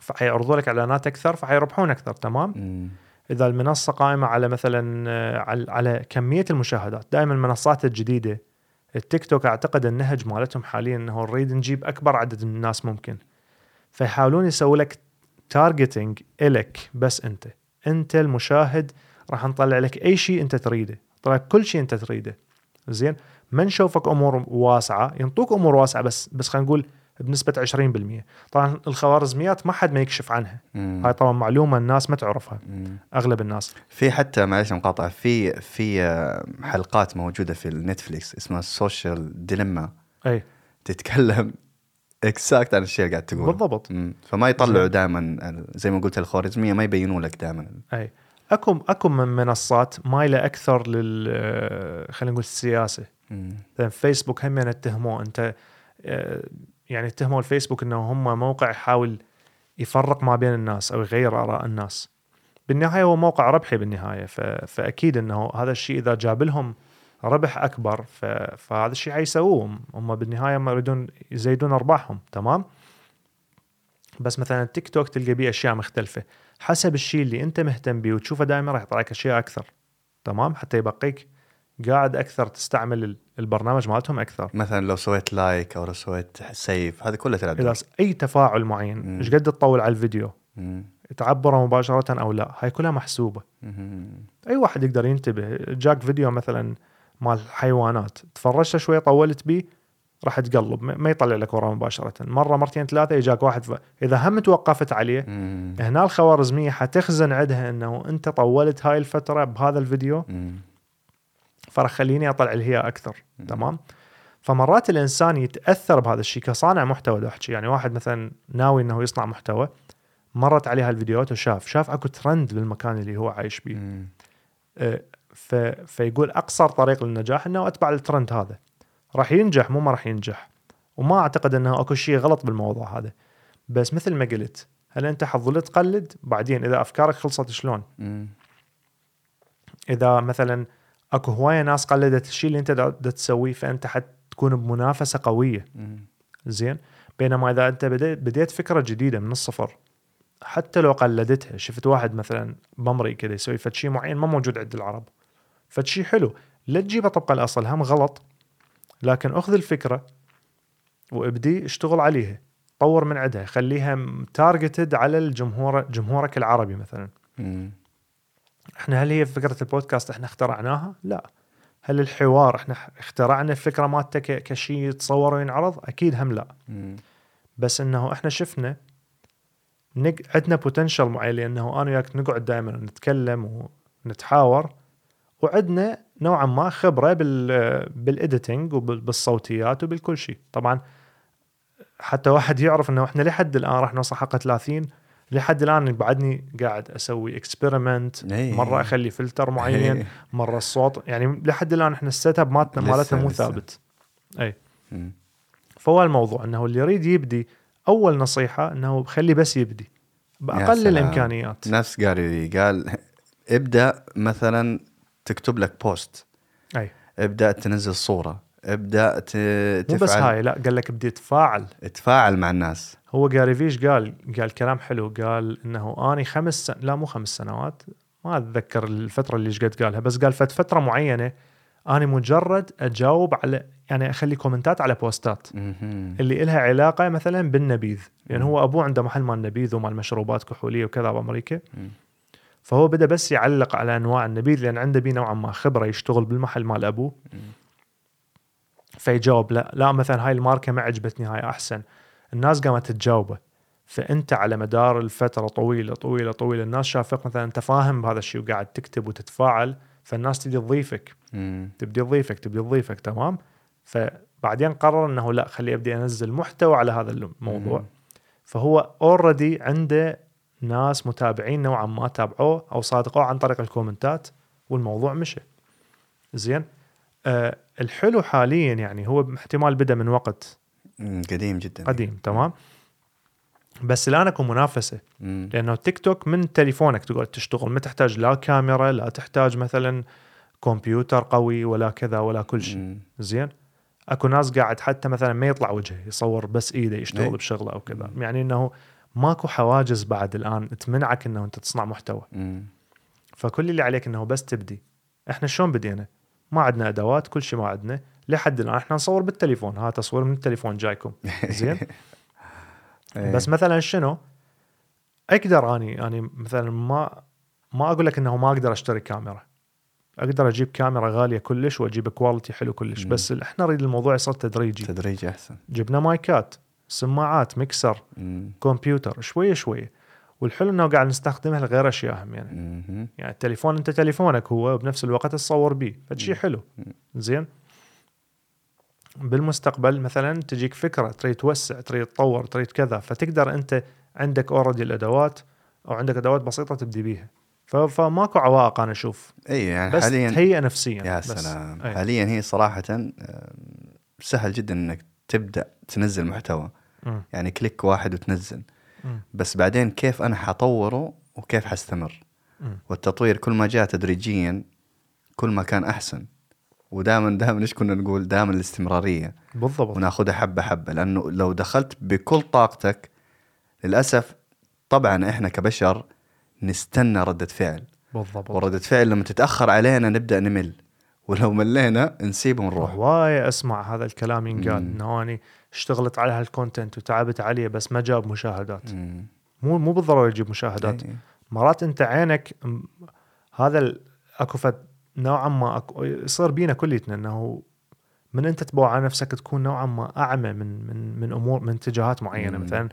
فحيعرضوا لك إعلانات أكثر فحيربحون أكثر تمام؟ مم. إذا المنصة قائمة على مثلا آه، على, على كمية المشاهدات دائما المنصات الجديدة التيك توك أعتقد النهج مالتهم حاليا إنه نريد نجيب أكبر عدد من الناس ممكن. فيحاولون يسووا لك تارجتنج إلك بس أنت. أنت المشاهد راح نطلع لك أي شيء أنت تريده. طلع كل شيء أنت تريده. زين؟ ما نشوفك أمور واسعة. ينطوك أمور واسعة بس بس خلينا نقول بنسبة 20% طبعا الخوارزميات ما حد ما يكشف عنها. مم. هاي طبعا معلومة الناس ما تعرفها. مم. أغلب الناس. في حتى معلش مقاطعه في في آه، حلقات موجودة في النتفليكس اسمها السوشيال ديليما أي. تتكلم exact عن الشيء اللي قاعد تقول بالضبط. مم. فما يطلعوا. دائما زي ما قلت الخوارزميه ما يبينوا لك دائما أي. أكو أكو من منصات مايله أكثر لل آه، خلينا نقول السياسة. مثلا فيسبوك هم اتهموه أنت آه، يعني اتهموا الفيسبوك إنه هم موقع يحاول يفرق ما بين الناس أو يغير آراء الناس. بالنهاية هو موقع ربحي بالنهاية ف... فأكيد إنه هذا الشيء إذا جاب لهم ربح أكبر ف... فهذا الشيء حيسووه هم بالنهاية ما يريدون يزيدون أرباحهم تمام؟ بس مثلا التيك توك تلقى بيه أشياء مختلفة. حسب الشيء اللي أنت مهتم به وتشوفه دائما راح يطلع لك أشياء أكثر تمام؟ حتى يبقيك قاعد أكثر تستعمل ال- البرنامج مالتهم أكثر مثلا لو سويت like أو لو سويت save هذا كله تلعب إذا أي تفاعل معين. إيش قد تطول على الفيديو مم. تعبره مباشرة أو لا هاي كلها محسوبة مم. أي واحد يقدر ينتبه جاك فيديو مثلا مال حيوانات تفرجت شوي طولت بيه راح تقلب ما ما يطلع لك وراه مباشرة مرة مرتين ثلاثة يجاك واحد ف... إذا هم توقفت عليه مم. هنا الخوارزمية حتخزن عندها إنه أنت طولت هاي الفترة بهذا الفيديو مم. فراح خليني أطلع اللي هي أكثر مم. تمام؟ فمرات الإنسان يتأثر بهذا الشيء كصانع محتوى دا أحكي يعني واحد مثلا ناوي إنه يصنع محتوى مرت عليه هالفيديوهات وشاف شاف أكو ترند بالمكان اللي هو عايش. آه، ف... فيقول أقصر طريق للنجاح إنه أتبع الترند هذا. راح ينجح مو ما راح ينجح. وما أعتقد إنه أكو شيء غلط بالموضوع هذا. بس مثل ما قلت هل أنت حظل تقلد؟ بعدين إذا أفكارك خلصت شلون؟ مم. إذا مثلا اكو هواية ناس قلدت الشيء اللي انت دا تسويه فانت حتكون بمنافسة قوية. زين؟ بينما إذا انت بديت بديت فكرة جديدة من الصفر حتى لو قلدتها شفت واحد مثلا بمري كذا يسوي فد شيء معين ما موجود عند العرب. فد شيء حلو. لا تجيبه طبق الأصل هم غلط. لكن أخذ الفكرة وابدي اشتغل عليها. طور من عندها. خليها تارجتد على الجمهور جمهورك العربي مثلا. مم. إحنا هل هي فكرة البودكاست إحنا اخترعناها؟ لا هل الحوار إحنا اخترعنا الفكرة مالته كشيء يتصور وينعرض؟ أكيد هم لا مم. بس إنه إحنا شفنا. عندنا potential معين لأنه أنا وياك نقعد دائما نتكلم ونتحاور وعندنا نوعا ما خبرة بال بال editing وبالصوتيات وبالكل شيء طبعا حتى واحد يعرف إنه إحنا لحد الآن راح نوصل حلقه 30 لحد الآن بعدني قاعد أسوي experiment. مرة أخلي فلتر معين إيه. مرة الصوت يعني لحد الآن إحنا ال setup مالتنا مالتنا مو. ثابت اي. فهو الموضوع إنه اللي يريد يبدي أول نصيحة إنه خلي بس يبدي بأقل. الإمكانيات نفس قال لي قال ابدأ مثلا تكتب لك post إي ابدأ تنزل صورة ابدأ ت- مو بس تفعل هاي لا قال لك بدي تفاعل تفاعل مع الناس هو جاري فيش قال قال كلام حلو قال إنه أني خمس سن... لا مو خمس سنوات ما أتذكر الفترة اللي إيش قد قالها بس قال فت فترة معينة أني مجرد أجاوب على يعني أخلي كومنتات على بوستات. اللي إلها علاقة مثلا بالنبيذ لأن مم. هو أبوه عنده محل مال نبيذ ومال مشروبات كحولية وكذا بأمريكا. فهو بدأ بس يعلق على أنواع النبيذ لأن عنده بيه نوعا ما خبرة يشتغل بالمحل مال أبوه. فيجاوب لا لا مثلا هاي الماركة ما عجبتني هاي أحسن الناس قامت تجاوبه فأنت على مدار الفترة طويلة طويلة طويلة الناس شافك مثلا أنت فاهم بهذا الشيء وقاعد تكتب وتتفاعل فالناس تبي تضيفك. تبدي تضيفك تبدي تضيفك تمام فبعدين قرر إنه لا خلي ابدي انزل محتوى على هذا الموضوع مم. فهو already عنده ناس متابعين نوعا ما تابعوه أو صادقوه عن طريق الكومنتات والموضوع مشى زين آه الحلو حاليا يعني هو احتمال بدأ من وقت. قديم جدا. قديم تمام؟ بس الآن أكو منافسة. مم. لأنه تيك توك من تليفونك تقعد تشتغل ما تحتاج لا كاميرا لا تحتاج مثلا كمبيوتر قوي ولا كذا ولا كل شيء. مم. زين؟ أكو ناس قاعد حتى مثلا ما يطلع وجهه يصور بس إيده يشتغل إي. بشغلة أو كذا. يعني إنه ماكو حواجز بعد الآن تمنعك إنه أنت تصنع محتوى. مم. فكل اللي عليك إنه بس تبدي. إحنا شلون بدينا؟ ما عندنا أدوات كل شيء ما عندنا لحد الآن. إحنا نصور بالتليفون. ها تصوير من التليفون جايكم. زين؟ إيه. بس مثلا شنو؟ أقدر اني يعني مثلا ما ما أقول لك إنه ما أقدر أشتري كاميرا. أقدر أجيب كاميرا غالية كلش وأجيب quality حلو كلش. مم. بس إحنا نريد الموضوع يصير تدريجي. تدريج أحسن. جبنا مايكات سماعات ميكسر مم. كمبيوتر شوية شوية. والحلو إنه قاعد نستخدمها لغير اشياء هم يعني. مهم. يعني التليفون أنت تليفونك هو وبنفس الوقت تصور بيه. فشي مم. حلو. مم. زين؟ بالمستقبل مثلا تجيك فكرة تريد توسع تريد تطور تريد كذا فتقدر أنت عندك already الأدوات أو عندك أدوات بسيطة تبدي بيها فماكو عوائق أنا أشوف اي يعني بس حاليا تهيئه نفسيا يا. سلام أي. حاليا هي صراحة سهل جدا إنك تبدأ تنزل محتوى مم. يعني click واحد وتنزل مم. بس بعدين كيف أنا حطوره وكيف حستمر مم. والتطوير كل ما جاء تدريجيا كل ما كان أحسن ودائما دائما إيش كنا نقول؟ دائما الاستمرارية. بالضبط. وناخذها حبة حبة. لأنه لو دخلت بكل طاقتك للأسف طبعا إحنا كبشر نستنى ردة فعل. بالضبط. وردة فعل لما تتأخر علينا نبدأ نمل. ولو ملينا نسيب ونروح. هواية أسمع هذا الكلام ينقال. إنه أني اشتغلت على هالكونتنت وتعبت عليه بس ما جاب مشاهدات. مم. مو مو بالضرورة يجيب مشاهدات. إيه. مرات أنت عينك هذا أكو فد نوعا ما يصير بينا كليتنا إنه من أنت تبوع على نفسك تكون نوعا ما أعمى من من من امور من اتجاهات معينة. مم. مثلا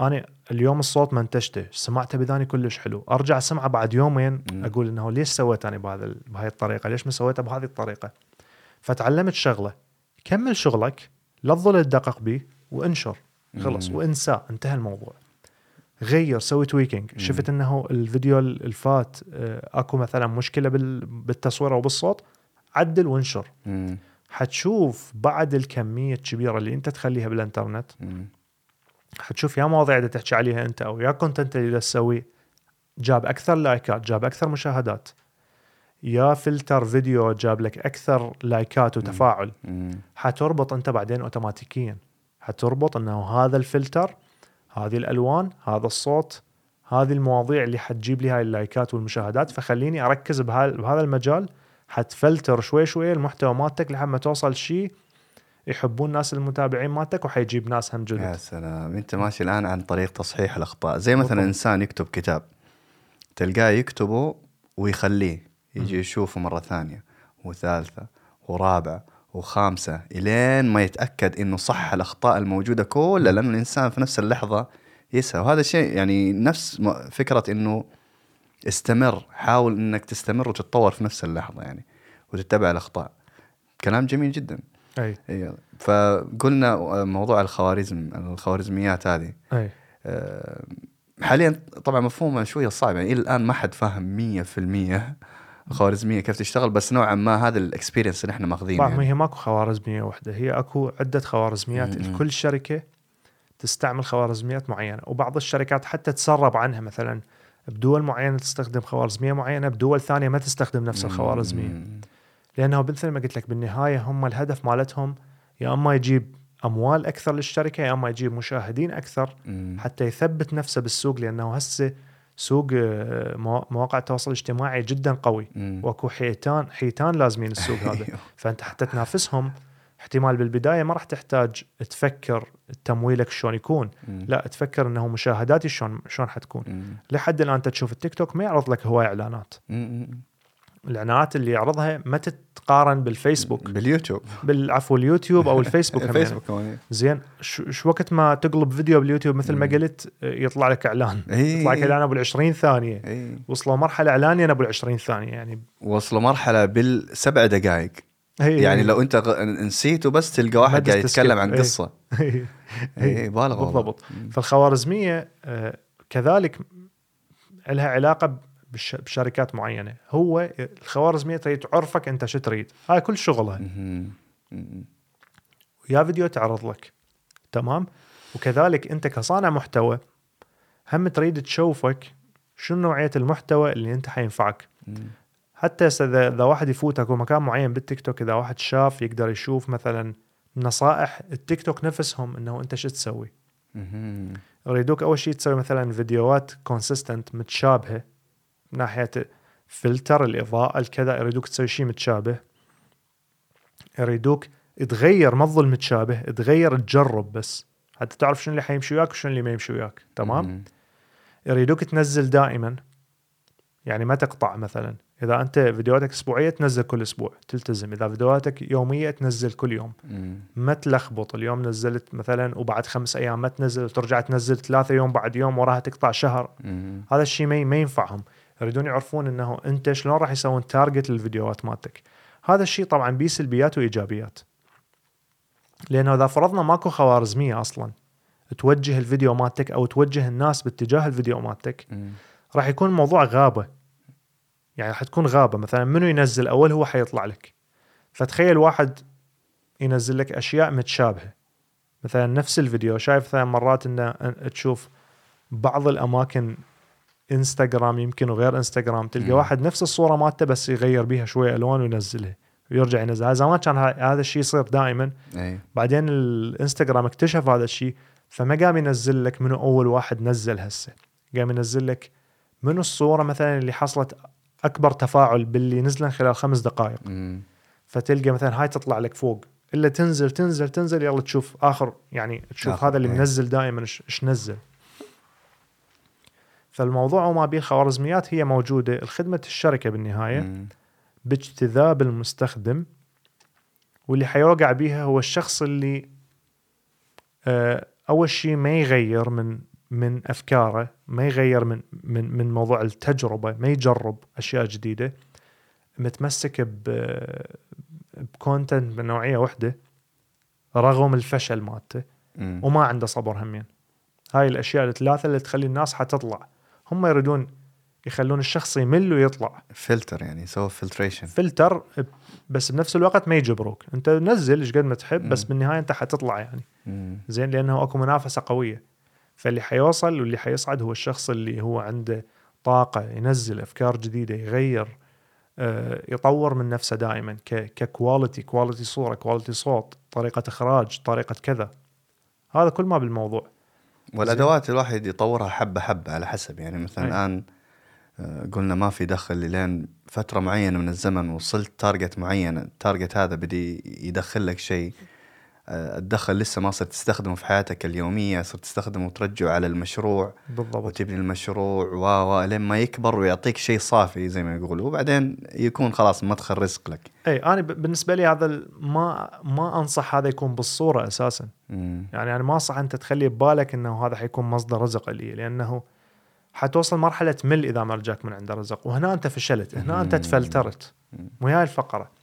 أنا اليوم الصوت منتجته سمعته بذاني كلش حلو. أرجع أسمعه بعد يومين مم. أقول إنه ليش سويت أنا بهذا بهاي الطريقة؟ ليش ما سويتها بهذه الطريقة؟ فتعلمت شغلة. كمل شغلك لا تظل تدقق به وانشر. خلص. مم. وانساه انتهى الموضوع. غير سوي tweaking مم. شفت إنه الفيديو ال- الفات آه، أكو مثلا مشكلة بال- بالتصوير أو بالصوت عدل وانشر مم. حتشوف بعد الكمية الكبيره اللي أنت تخليها بالإنترنت مم. حتشوف يا مواضيع اللي تحكي عليها أنت أو يا content اللي تسويه جاب أكثر لايكات جاب أكثر مشاهدات يا فلتر فيديو جاب لك أكثر لايكات وتفاعل مم. حتربط أنت بعدين اوتوماتيكيا حتربط إنه هذا الفلتر هذه الألوان هذا الصوت هذه المواضيع اللي حتجيب لي هاي اللايكات والمشاهدات. فخليني أركز بهذا المجال. حتفلتر شوي شوي المحتوى مالتك لحد ما توصل شيء يحبون ناس المتابعين مالتك وحيجيب ناس هم يا جدد سلام. أنت ماشي الآن عن طريق تصحيح الأخطاء. زي مثلا بالضبط. إنسان يكتب كتاب تلقاه يكتبه ويخليه يجي. يشوفه مرة ثانية وثالثة ورابعه وخامسة إلين ما يتأكد إنه صح الأخطاء الموجودة كلها لأنه الإنسان في نفس اللحظة يسهى وهذا الشيء يعني نفس فكرة إنه استمر حاول إنك تستمر وتتطور في نفس اللحظة يعني وتتبع الأخطاء. كلام جميل جدا. أي. أيوه فقلنا موضوع الخوارزم الخوارزميات هذه. أي. آه، حاليا طبعا مفهومها شوية صعب يعني إلى الآن ما حد فاهم 100% الخوارزميه كيف تشتغل بس نوعا ما هذا الاكسبيرينس اللي إحنا ماخذينه يعني. هي ماكو خوارزمية واحدة هي أكو عدة خوارزميات. لكل شركة تستعمل خوارزميات معينة وبعض الشركات حتى تسرب عنها مثلا بدول معينة تستخدم خوارزمية معينة بدول ثانية ما تستخدم نفس الخوارزمية. لأنه مثل ما قلت لك بالنهاية هم الهدف مالتهم يا أما يجيب أموال أكثر للشركة يا أما يجيب مشاهدين أكثر. حتى يثبت نفسه بالسوق لأنه هسه سوق آه، موا- مواقع التواصل الاجتماعي جدا قوي مم. واكو حيتان حيتان لازمين السوق هذا أيوه. فأنت حتى تنافسهم احتمال بالبداية ما راح تحتاج تفكر تمويلك شلون يكون مم. لا تفكر إنه مشاهداتي شلون شلون حتكون مم. لحد الآن انت تشوف التيك توك ما يعرض لك هواي إعلانات مم. الإعلانات اللي يعرضها ما تتقارن بالفيسبوك. باليوتيوب. بالعفو اليوتيوب أو الفيسبوك يعني. الفيسبوك كمان زين شو وقت ما تقلب فيديو باليوتيوب مثل ما. قلت يطلع لك إعلان. إي. يطلع لك إعلان أبو 20 ثانية. إي. وصلوا مرحلة اعلانيه أبو 20 ثانية يعني. وصلوا مرحلة بالسبع دقائق. يعني لو أنت غ- نسيته بس تلقى واحد قاعد. يتكلم عن. قصة. هي إي بالغ. بالضبط. فالخوارزمية آه، كذلك لها علاقة بشركات معينة هو الخوارزمية تريد تعرفك أنت شو تريد هاي كل شغلها مهم. مم. يا فيديو تعرض لك تمام وكذلك أنت كصانع محتوى هم تريد تشوفك شو نوعية المحتوى اللي أنت حينفعك. حتى اذا إذا واحد يفوت اكو مكان معين بالتيك توك إذا واحد شاف يقدر يشوف مثلا نصائح التيك توك نفسهم إنه أنت شو تسوي. يريدوك أول شيء تسوي مثلا فيديوهات consistent متشابهة من ناحية فلتر الإضاءة الكذا يريدوك تسوي شيء متشابه. يريدوك تغير ما تظل متشابه تغير تجرب بس. حتى تعرف شنو اللي حيمشي وياك وشنو اللي ما يمشي وياك. تمام. يريدوك تنزل دائما. يعني ما تقطع مثلا. إذا أنت فيديوهاتك أسبوعية تنزل كل أسبوع تلتزم. إذا فيديوهاتك يومية تنزل كل يوم. مم. ما تلخبط. اليوم نزلت مثلا وبعد خمس أيام ما تنزل وترجع تنزل ثلاثة يوم بعد يوم وراها تقطع شهر. مم. هذا الشيء ما ما ينفعهم. يريدون يعرفون إنه أنت شلون راح يسوون تارجت للفيديوهات مالتك. هذا الشيء طبعا بيه سلبيات وإيجابيات. لأنه إذا فرضنا ماكو خوارزمية أصلا توجه الفيديو مالتك أو توجه الناس باتجاه الفيديو مالتك. راح يكون الموضوع غابة. يعني حتكون غابة. مثلا منو ينزل؟ أول هو حيطلع لك. فتخيل واحد ينزل لك أشياء متشابهة. مثلا نفس الفيديو. شايف مثلا مرات إنه تشوف بعض الأماكن انستغرام يمكن وغير انستغرام تلقى مم. واحد نفس الصورة مالته بس يغير بيها شوية الوان وينزلها ويرجع ينزلها. زمان كان هذا الشيء يصير دائما. اي بعدين الإنستغرام اكتشف هذا الشيء فما قام ينزل لك منو أول واحد نزل هسه. قام ينزل لك منو الصورة مثلا اللي حصلت أكبر تفاعل باللي نزلن خلال خمس دقائق. مم. فتلقى مثلا هاي تطلع لك فوق. إلا تنزل تنزل تنزل يلا تشوف آخر يعني تشوف آخر، هذا اللي إيه. منزل دائما إيش نزل. فالموضوع وما بيه الخوارزميات هي موجودة الخدمة الشركة بالنهاية مم. باجتذاب المستخدم واللي حيوقع بيها هو الشخص اللي آه، أول شيء ما يغير من من أفكاره ما يغير من من من موضوع التجربة ما يجرب أشياء جديدة متمسك ب بكونتنت من نوعيه واحدة رغم الفشل مالته. وما عنده صبر همين هاي الأشياء الثلاثة اللي تخلي الناس حتطلع هم يريدون يخلون الشخص يمل ويطلع. فلتر يعني سوى filtration filter بس بنفس الوقت ما يجبروك انت نزل إيش قد ما تحب بس مم. بالنهاية انت حتطلع يعني. زين لأنه أكو منافسة قوية. فاللي حيوصل واللي حيصعد هو الشخص اللي هو عنده طاقة ينزل أفكار جديدة يغير آه، يطور من نفسه دائما ك ك quality quality صورة quality صوت طريقة إخراج طريقة كذا. هذا كل ما بالموضوع. والأدوات الواحد يطورها حبة حبة على حسب. يعني مثلا أي. الآن آه، قلنا ما في دخل لين فترة معينة من الزمن وصلت target معين ال target هذا بدي يدخل لك شيء. الدخل لسه ما صرت تستخدمه في حياتك اليومية صرت تستخدمه وترجعه على المشروع. بالضبط. وتبني المشروع و و لين ما يكبر ويعطيك شيء صافي زي ما يقولوا. وبعدين يكون خلاص مدخل رزق لك. إي أنا بالنسبة لي هذا ما ما أنصح هذا يكون بالصورة أساسا. مم. يعني أنا ما أنصح أنت تخلي ببالك إنه هذا حيكون مصدر رزق لي لأنه حتوصل مرحلة مل إذا ما رجاك من عنده رزق. وهنا أنت فشلت هنا أنت. تفلترت. مو هاي الفقرة.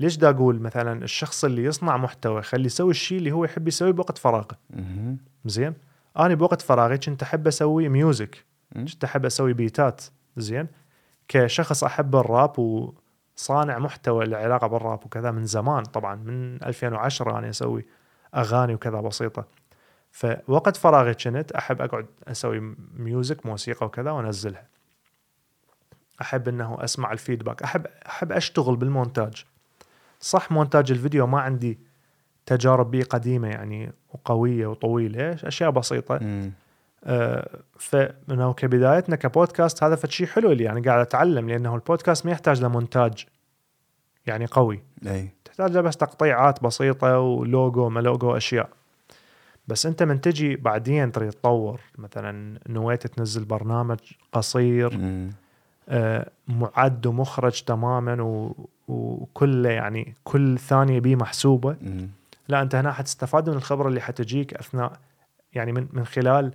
ليش دا أقول مثلا الشخص اللي يصنع محتوى خلي يسوي الشيء اللي هو يحب يسويه بوقت فراغه. زين؟ أنا بوقت فراغي كنت أحب أسوي music. كنت أحب أسوي بيتات زين؟ كشخص أحب الراب وصانع محتوى له علاقه بالراب وكذا من زمان طبعا من 2010 أنا أسوي أغاني وكذا بسيطة. فوقت فراغي كنت أحب أقعد أسوي music موسيقى وكذا وأنزلها. أحب إنه أسمع ال feedback احب أحب أشتغل بالمونتاج. صح مونتاج الفيديو ما عندي تجارب بيه قديمة يعني وقوية وطويلة أشياء بسيطة. مم. آه، فإنه كبدايتنا كبودكاست هذا فشي حلو اللي يعني قاعد أتعلم لأنه البودكاست ما يحتاج لمونتاج يعني قوي. أي. تحتاج بس تقطيعات بسيطة ولوجو ما لوجو أشياء. بس أنت من تجي بعدين تريد تطور مثلا نويت تنزل برنامج قصير. آه، معد ومخرج تماما و... وكله يعني كل ثانية بيه محسوبة. مم. لا أنت هنا حتستفاد من الخبره اللي حتجيك أثناء يعني من من خلال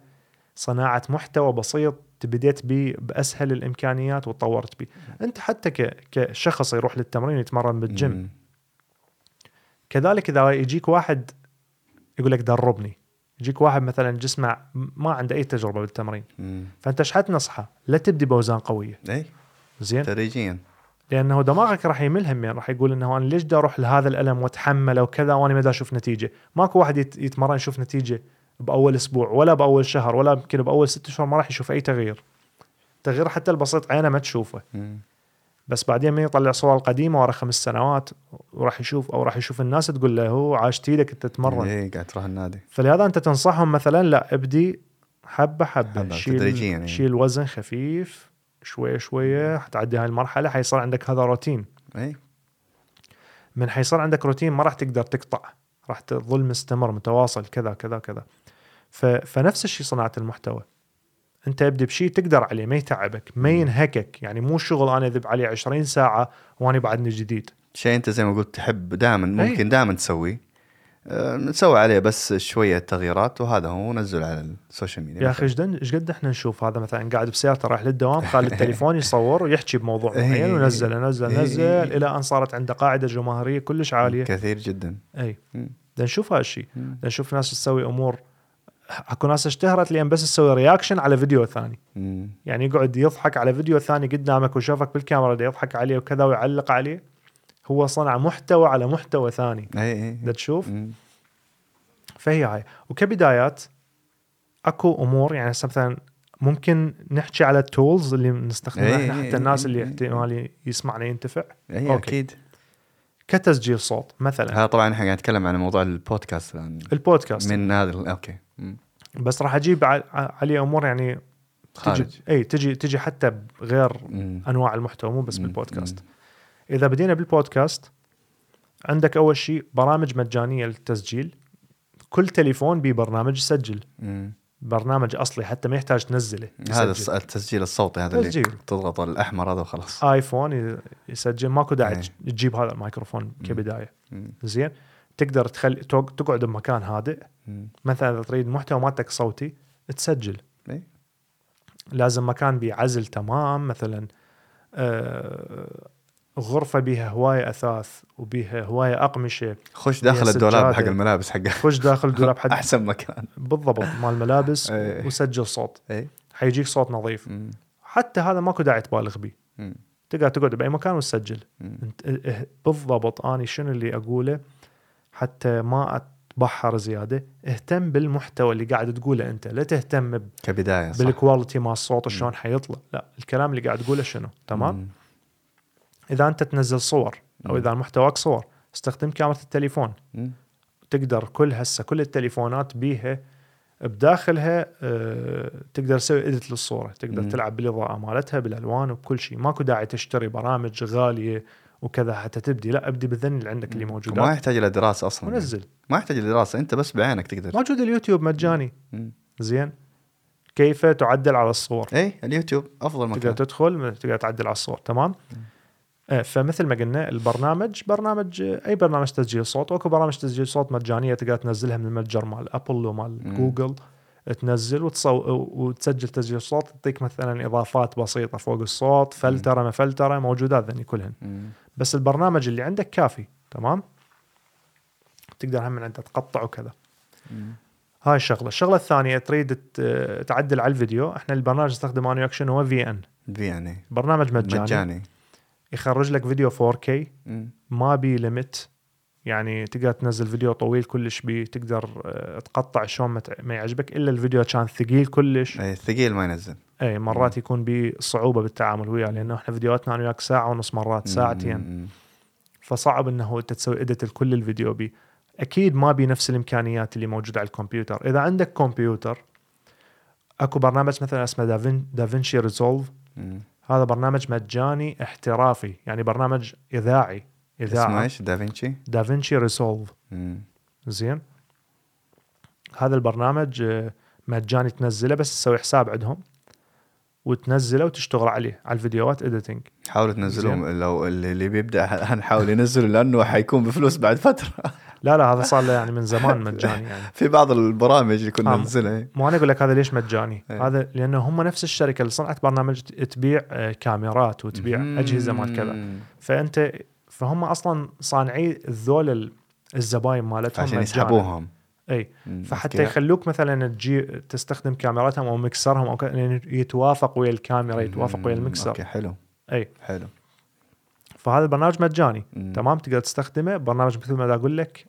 صناعة محتوى بسيط بديت به بأسهل الإمكانيات وتطورت به أنت حتى كشخص يروح للتمرين يتمرن بالجيم. مم. كذلك إذا يجيك واحد يقول لك دربني يجيك واحد مثلا جسمه ما عنده أي تجربة بالتمرين. مم. فأنت إيش حتنصحه؟ لا تبدي بأوزان قوية. اي زين. تدريجيا. لأنه دماغك راح يملهم يعني راح يقول إنه أنا ليش بدي أروح لهذا الألم وأتحمله وكذا وأنا ما أشوف نتيجة؟ ماكو واحد يت- يتمرن يشوف نتيجة بأول أسبوع ولا بأول شهر ولا يمكن بأول ست شهور ما راح يشوف أي تغيير. تغيير حتى البسيط عينه ما تشوفه. بس بعدين من يطلع صور القديمة ورا خمس سنوات وراح يشوف أو راح يشوف الناس تقول له هو عاشت إيدك أنت تتمرن. اي قاعد تروح النادي. فلهذا أنت تنصحهم مثلا لا ابدي حبة حبة, حبة، تدريجياً شيل يعني. شيل وزن خفيف. شوية شوية حتعدي هاي المرحلة حيصير عندك هذا روتين. إي. من حيصير عندك روتين ما راح تقدر تقطع راح تظل مستمر متواصل كذا كذا كذا. ف... فنفس الشيء صناعة المحتوى. أنت ابدي بشيء تقدر عليه ما يتعبك ما ينهكك. يعني مو شغل أنا اذب عليه 20 ساعة وأنا بعدني جديد. شيء أنت زي ما قلت تحب دائما ممكن دائما تسويه. نسوي عليه بس شوية تغييرات وهذا هو ونزل على السوشيال ميديا يا أخي إيش قد إحنا نشوف هذا مثلا؟ قاعد بسيارته رايح للدوام خالي التليفون يصور ويحكي بموضوع إيه. معين ونزل نزل إيه. نزل إلى أن صارت عنده قاعدة جماهيرية كلش عالية. كثير جدا. اي نشوف هالشيء نشوف ناس تسوي أمور. أكو ناس اشتهرت لأن بس تسوي reaction على فيديو ثاني. يعني يقعد يضحك على فيديو ثاني قدامك وشافك بالكاميرا يضحك عليه وكذا ويعلق عليه. هو صنع محتوى على محتوى ثاني اي اي دا تشوف. فهي هاي وكبدايات أكو أمور يعني هسه مثلا ممكن نحكي على ال tools اللي نستخدمها إيه، إحنا إيه، حتى الناس إيه، اللي إيه. احتمال يسمعنا ينتفع اي. أكيد كتسجيل صوت مثلا هذا طبعا إحنا قاعد نتكلم عن موضوع البودكاست الآن البودكاست من هذا أوكي. بس راح أجيب عليه أمور يعني خارج تجي اي تجي تجي حتى بغير. أنواع المحتوى مو بس. بالبودكاست مم. إذا بدينا بالبودكاست عندك أول شيء برامج مجانية للتسجيل كل تليفون بيه برنامج يسجل مم. برنامج أصلي حتى ما يحتاج تنزله هذا يسجل. الص- التسجيل الصوتي هذا اللي تسجيل. تضغط الأحمر هذا وخلاص آيفون يسجل ماكو داعي إيه. تجيب هذا الميكروفون كبداية مم. زين تقدر تخلي تق- تقعد بمكان هادئ مم. مثلا إذا تريد محتوى مالتك صوتي تسجل إيه. لازم مكان بعزل تمام مثلا آه غرفة بيها هواية أثاث وبيها هواية أقمشة. خش داخل الدولاب. حق الملابس حقه. خش داخل الدولاب حد أحسن مكان. بالضبط مال ملابس إيه. وسجل صوت. اي حيجيك صوت نظيف. مم. حتى هذا ماكو داعي تبالغ به. تقدر تقعد بأي مكان وتسجل. اه- اه- بالضبط. اني شنو اللي أقوله؟ حتى ما أتبحر زيادة اهتم بالمحتوى اللي قاعد تقوله أنت. لا تهتم ب- كبداية صح. بالكواليتي مال الصوت شلون حيطلع. لا الكلام اللي قاعد تقوله شنو؟ تمام؟ مم. إذا أنت تنزل صور أو مم. إذا محتواك صور استخدم كاميرا التليفون. مم. تقدر كل هسه كل التليفونات بيها بداخلها آه تقدر تسوي edit للصورة. تقدر مم. تلعب بالإضاءة مالتها بالألوان وبكل شيء ماكو داعي تشتري برامج غالية وكذا حتى تبدي. لا ابدي بالذن اللي عندك اللي وما موجودات يحتاج إلى دراسة أصلا يعني. ونزل ما يحتاج إلى دراسة أنت بس بعينك تقدر. موجود اليوتيوب مجاني. مم. زين. كيف تعدل على الصور؟ اي اليوتيوب أفضل تقدر مكان تدخل تقدر تعدل على الصور. تمام؟ آه، فمثل ما قلنا البرنامج برنامج آه، أي برنامج تسجيل صوت واكو برامج تسجيل صوت مجانية تقدر تنزلها من المتجر مال ابل ومال. جوجل تنزل وتصو... وتسجل تسجيل صوت تعطيك مثلا إضافات بسيطة فوق الصوت فلترة ما فلترة موجودات ذني كلهن. مم. بس البرنامج اللي عندك كافي تمام؟ تقدر هم من عنده تقطع وكذا. مم. هاي الشغلة. الشغلة الثانية تريد تعدل على الفيديو. إحنا البرنامج نستخدم أنا وياك شنو هو VN يعني برنامج مجاني. مجاني. يخرج لك فيديو 4K مم. ما بي limit يعني تقدر تنزل فيديو طويل كلش بيه تقدر آه، تقطع شلون ما يعجبك إلا الفيديو كان ثقيل كلش. اي ثقيل ما ينزل. اي مرات يكون بيه صعوبة بالتعامل وياه لأنه إحنا فيديوهاتنا أنا وياك ساعة ونص مرات ساعتين. فصعب إنه أنت تسوي edit لكل الفيديو بيه أكيد ما بي نفس الإمكانيات اللي موجودة على الكمبيوتر. إذا عندك كمبيوتر أكو برنامج مثلا اسمه دافين DaVinci Resolve. هذا برنامج مجاني احترافي يعني برنامج إذاعي اسمه اذاعه إيش؟ DaVinci DaVinci Resolve مم. زين. هذا البرنامج آه، مجاني تنزله بس تسوي حساب عندهم وتنزله وتشتغل عليه على الفيديوهات اديتنج حاولوا تنزلوهم لو اللي اللي بيبدأ حنحاول ينزله لأنه حيكون بفلوس بعد فترة. لا لا هذا صار له يعني من زمان مجاني يعني في بعض البرامج اللي كنا آه. ننزلها مو أنا أقول لك هذا ليش مجاني إيه. هذا لأنه هم نفس الشركة اللي صنعت برنامج تبيع آه، كاميرات وتبيع مم. أجهزة مال كذا فأنت فهم أصلا صانعي ذول ال- الزباين مالتهم عشان. يسحبوهم إي. فحتى. يخلوك مثلا تجي تستخدم كاميراتهم أو مكسرهم أو لأن يتوافق ويا الكاميرا يتوافق ويا. المكسر أوكي حلو إي حلو فهذا البرنامج مجاني مم. تمام تقدر تستخدمه برنامج مثل ما أقول لك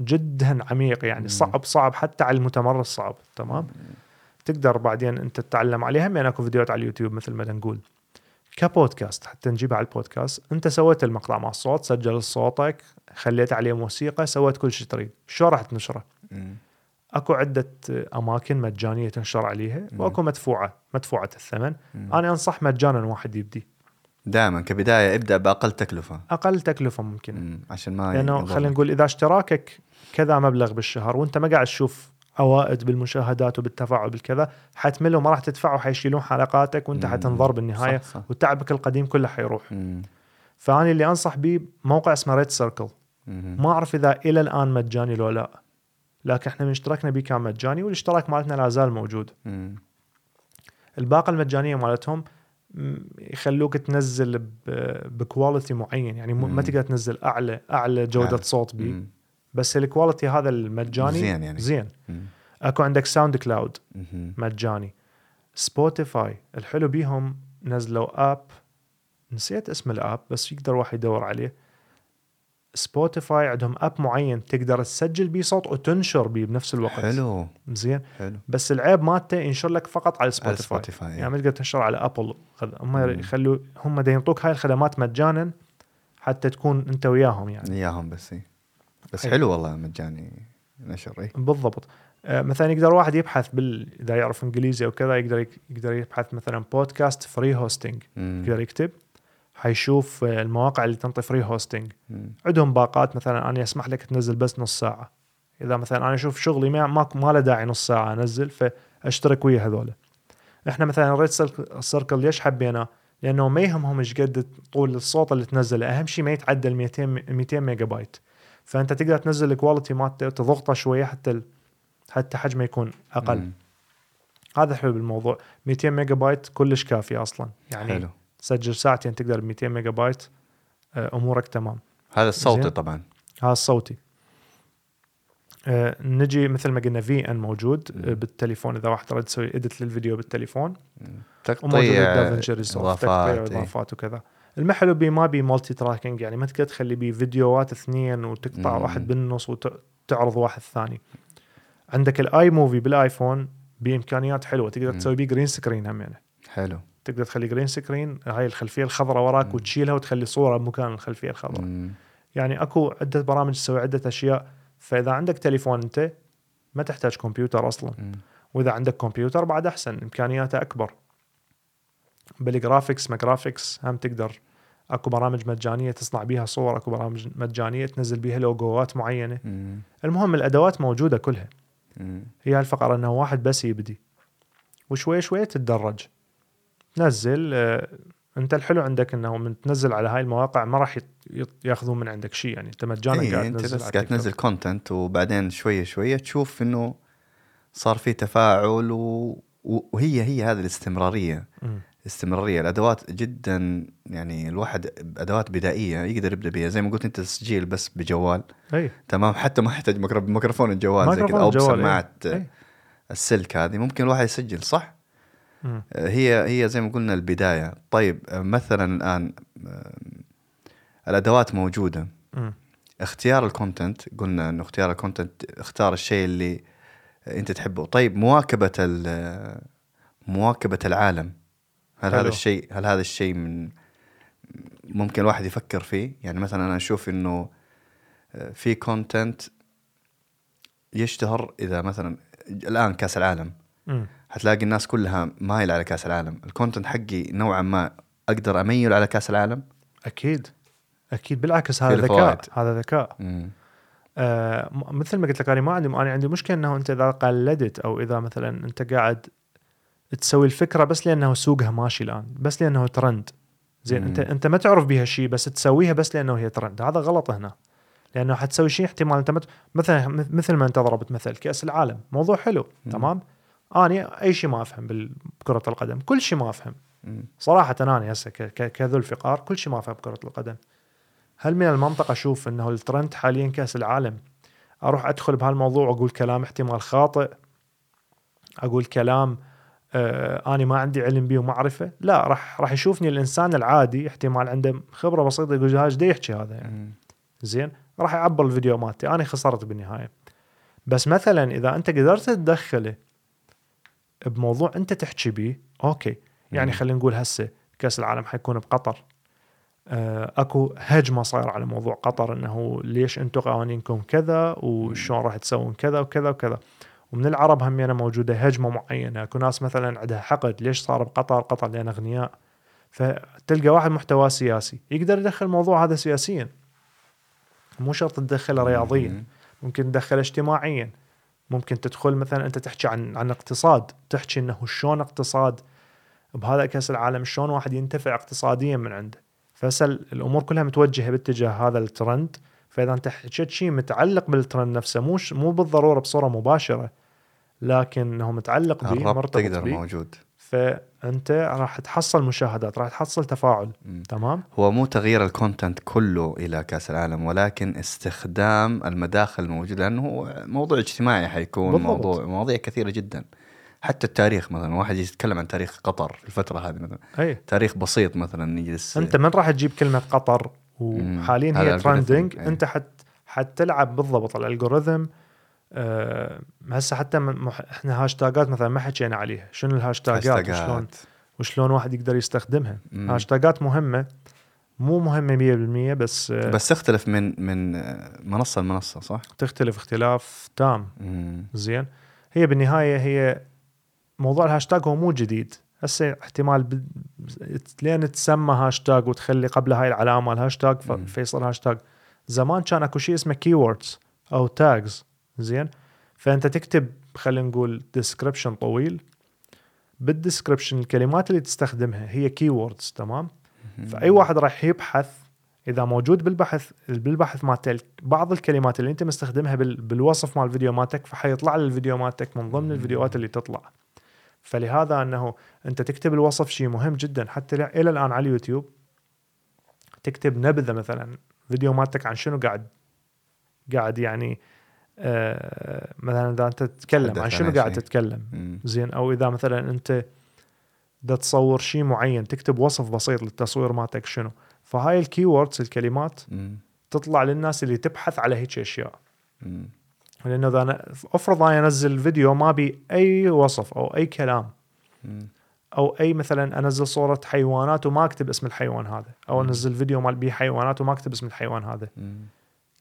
جدا عميق يعني. صعب صعب حتى على المتمرس صعب تمام تقدر بعدين أنت تتعلم عليها هم اكو فيديوهات على اليوتيوب مثل ما نقول كبودكاست حتى نجيبها على البودكاست أنت سويت المقطع مع الصوت سجل صوتك خليت عليه موسيقى سويت كل شيء تريد شلون راح تنشره. أكو عدة أماكن مجانية تنشر عليها. وأكو مدفوعة مدفوعة الثمن. أنا أنصح مجانا واحد يبدي دائما كبداية ابدأ بأقل تكلفة أقل تكلفة ممكن مم. عشان ما لأنه. خلينا نقول إذا اشتراكك كذا مبلغ بالشهر وأنت ما قاعد تشوف عوائد بالمشاهدات وبالتفاعل بالكذا حتمل ما راح تدفع وحيشيلون حلقاتك وأنت مم. حتنضر بالنهايه صح صح وتعبك القديم كله حيروح مم. فاني اللي أنصح به موقع اسمه RedCircle. ما أعرف إذا إلى الآن مجاني لو لا لكن إحنا من اشتركنا به كان مجاني والاشتراك مالتنا لا زال موجود مم. الباقة المجانية مالتهم يخلوك تنزل ب quality معين يعني ما. تقدر تنزل اعلى أعلى جودة أعلى. صوت بيه مم. بس ال quality هذا المجاني زين يعني. زين مم. أكو عندك SoundCloud مم. مجاني Spotify الحلو بيهم نزلوا app نسيت اسم ال app بس يقدر واحد يدور عليه Spotify عندهم app معين تقدر تسجل بيه صوت وتنشر بيه بنفس الوقت. حلو. زين. حلو. بس العيب مالته ينشر لك فقط على على Spotify Spotify يعني ما تقدر تنشر على Apple هم. يخلوا هم دا ينطوك هاي الخدمات مجانا حتى تكون أنت وياهم يعني. إياهم بس إيه. بس. حلو. والله مجاني نشر اي بالضبط. آه، مثلا يقدر واحد يبحث بال إذا يعرف إنجليزي أو كذا يقدر يقدر يبحث مثلا podcast free hosting. يقدر يكتب. حيشوف المواقع اللي تنطي free hosting. عندهم باقات مثلا أنا اسمح لك تنزل بس نص ساعة. إذا مثلا أنا أشوف شغلي ما ما, ما له داعي نص ساعة أنزل فأشترك ويا هذول. إحنا مثلا RedCircle ليش حبيناه؟ لأنه ما يهمهم إيش قد طول الصوت اللي تنزله. أهم شيء ما يتعدى ال 200 200 ميجا بايت فأنت تقدر تنزل ال quality مالته وتضغطه شوية حتى ال- حتى حجمه يكون أقل. مم. هذا حلو بالموضوع. 200 ميجا بايت كلش كافي أصلا. يعني حلو. تسجل ساعتين تقدر ب 200 ميجا بايت آه، أمورك تمام هذا الصوتي. طبعا هذا الصوتي آه نجي مثل ما قلنا في ان موجود آه. بالتليفون إذا واحد تريد تسوي edit للفيديو بالتليفون تقطيع إضافات إيه. إضافات وكذا المحلو بيه ما بي multi-tracking يعني ما تقدر تخلي بيه فيديوهات اثنين وتقطع مم. واحد بالنص وتعرض واحد ثاني عندك ال iMovie بالآيفون بإمكانيات حلوة تقدر مم. تسوي بيه green screen هم يعني حلو تقدر تخلي green screen هاي الخلفية الخضراء وراك. وتشيلها وتخلي صورة بمكان الخلفية الخضراء. يعني أكو عدة برامج تسوي عدة أشياء فإذا عندك تليفون أنت ما تحتاج كمبيوتر أصلا مم. وإذا عندك كمبيوتر بعد أحسن إمكانياته أكبر بال graphics ما graphics هم تقدر أكو برامج مجانية تصنع بيها صور أكو برامج مجانية تنزل بيها لوجوات معينة مم. المهم الأدوات موجودة كلها مم. هي الفقره إنه واحد بس يبدي وشوي شوي تتدرج تنزل آه، انت الحلو عندك انه من تنزل على هاي المواقع ما راح ياخذون من عندك شيء يعني انت مجانا إيه قاعد انت تنزل بس على قاعد تنزل. كونتنت وبعدين شوية شوية تشوف إنه صار في تفاعل و... وهي هي هذه الاستمرارية مم. استمراريه الأدوات جدا يعني الواحد أدوات بدائية يقدر يبدأ بها زي ما قلت أنت تسجيل بس بجوال أي تمام حتى ما يحتاج ميكرو- ميكروفون الجوال زي كذا أو إيه. بسماعه إيه. السلك هذه ممكن الواحد يسجل صح. هي هي زي ما قلنا البداية طيب مثلا الآن آه، الأدوات موجودة. اختيار ال content قلنا إنه اختيار ال content اختار الشيء اللي أنت تحبه طيب مواكبة مواكبة العالم هل حلو. هذا الشيء هل هذا الشيء من ممكن الواحد يفكر فيه يعني مثلا أنا أشوف إنه آه، في content يشتهر إذا مثلا الآن كأس العالم مم. حتلاقي الناس كلها مايلة على كأس العالم. ال content حقي نوعا ما أقدر اميل على كأس العالم. أكيد. أكيد. بالعكس هذا ذكاء. هذا ذكاء. آه مثل ما قلت لك أنا ما عندي أنا عندي مشكلة إنه أنت إذا قلدت أو إذا مثلا أنت قاعد تسوي الفكرة بس لأنه سوقها ماشي الآن بس لأنه ترند زين. أنت أنت ما تعرف بها شيء بس تسويها بس لأنه هي ترند هذا غلط هنا. لأنه حتسوي شيء احتمال أنت مت... مثلا مثل ما أنت ضربت مثل كأس العالم. موضوع حلو مم. تمام؟ أنا أي شيء ما أفهم بكرة القدم كل شيء ما أفهم. صراحة أنا هسه كذو الفقار كل شيء ما أفهم بكرة القدم. هل من المنطق أشوف إنه الترند حاليا كأس العالم؟ أروح أدخل بهالموضوع وأقول كلام احتمال خاطئ؟ أقول كلام آه أنا ما عندي علم به ومعرفة؟ لا راح راح يشوفني الإنسان العادي احتمال عنده خبرة بسيطة يقول هذا إيش دا يحكي هذا يعني. زين؟ راح يعبر الفيديو مالتي. أنا خسرت بالنهاية. بس مثلا إذا أنت قدرت تدخله بموضوع انت تحكي به أوكي. يعني. خلينا نقول هسه كأس العالم حيكون بقطر. آه، أكو هجمة صاير على موضوع قطر إنه ليش أنتم قوانينكم كذا وشلون راح تسوون كذا وكذا وكذا. ومن العرب همينه موجودة هجمة معينة. أكو ناس مثلا عندها حقد ليش صار بقطر؟ قطر لأن أغنياء. فتلقى واحد محتواه سياسي يقدر يدخل الموضوع هذا سياسيا. مو شرط تدخله رياضيا مم. ممكن تدخله اجتماعيا. ممكن تدخل مثلا أنت تحكي عن عن اقتصاد تحكي إنه شلون اقتصاد بهذا كأس العالم شلون واحد ينتفع اقتصاديا من عنده. فسل الأمور كلها متوجهة باتجاه هذا الترند. فإذا أنت حكيت شيء متعلق بالترند نفسه مو مو بالضرورة بصورة مباشرة لكنه متعلق به مرتبط تقدر به موجود. فانت راح تحصل مشاهدات راح تحصل تفاعل مم. تمام هو مو تغيير الكونتنت كله إلى كأس العالم ولكن استخدام المداخل الموجودة لأنه هو موضوع اجتماعي حيكون بالضبط. موضوع مواضيع كثيرة جدا حتى التاريخ مثلا واحد يتكلم عن تاريخ قطر في الفترة هذه مثلا أي تاريخ بسيط مثلا يجلس أنت من راح تجيب كلمة قطر. وحاليا هي trending إيه. أنت حت حتلعب بالضبط ال algorithm أه هسه حتى مح... إحنا هاشتاجات مثلا ما حكينا عليها. شنو الهاشتاجات وشلون؟ هاشتاجات. وشلون واحد يقدر يستخدمها. مم. هاشتاجات مهمة. مو مهمة 100% بس, بس بس تختلف من من منصة لمنصة صح؟ تختلف اختلاف تام. مم. زين. هي بالنهاية هي موضوع الهاشتاج هو مو جديد. هسه احتمال ب... لين تسمى هاشتاج وتخلي قبل هاي العلامة الهاشتاج ف... فيصير هاشتاج زمان كان أكو شيء اسمه keywords أو tags زين. فأنت تكتب خلينا نقول description طويل. بال description الكلمات اللي تستخدمها هي keywords تمام؟ فأي واحد راح يبحث إذا موجود بالبحث بالبحث مالتك بعض الكلمات اللي أنت مستخدمها بال... بالوصف مال الفيديو مالتك فحيطلع الفيديو مالتك من ضمن الفيديوهات اللي تطلع. فلهذا أنه أنت تكتب الوصف شيء مهم جدا. حتى إلى الآن على اليوتيوب تكتب نبذة مثلا فيديو مالتك عن شنو قاعد؟ قاعد يعني آه مثلا إذا أنت تتكلم عن شنو قاعد. تتكلم. زين أو إذا مثلا أنت دا تصور شيء معين تكتب وصف بسيط للتصوير مالتك شنو فهاي ال keywords الكلمات مم. تطلع للناس اللي تبحث على هيك أشياء مم. لأنه إذا أنا افرض أنا أنزل فيديو ما بي أي وصف أو أي كلام مم. أو أي مثلا أنزل صورة حيوانات وما أكتب اسم الحيوان هذا أو. أنزل فيديو مال بيه حيوانات وما أكتب اسم الحيوان هذا مم.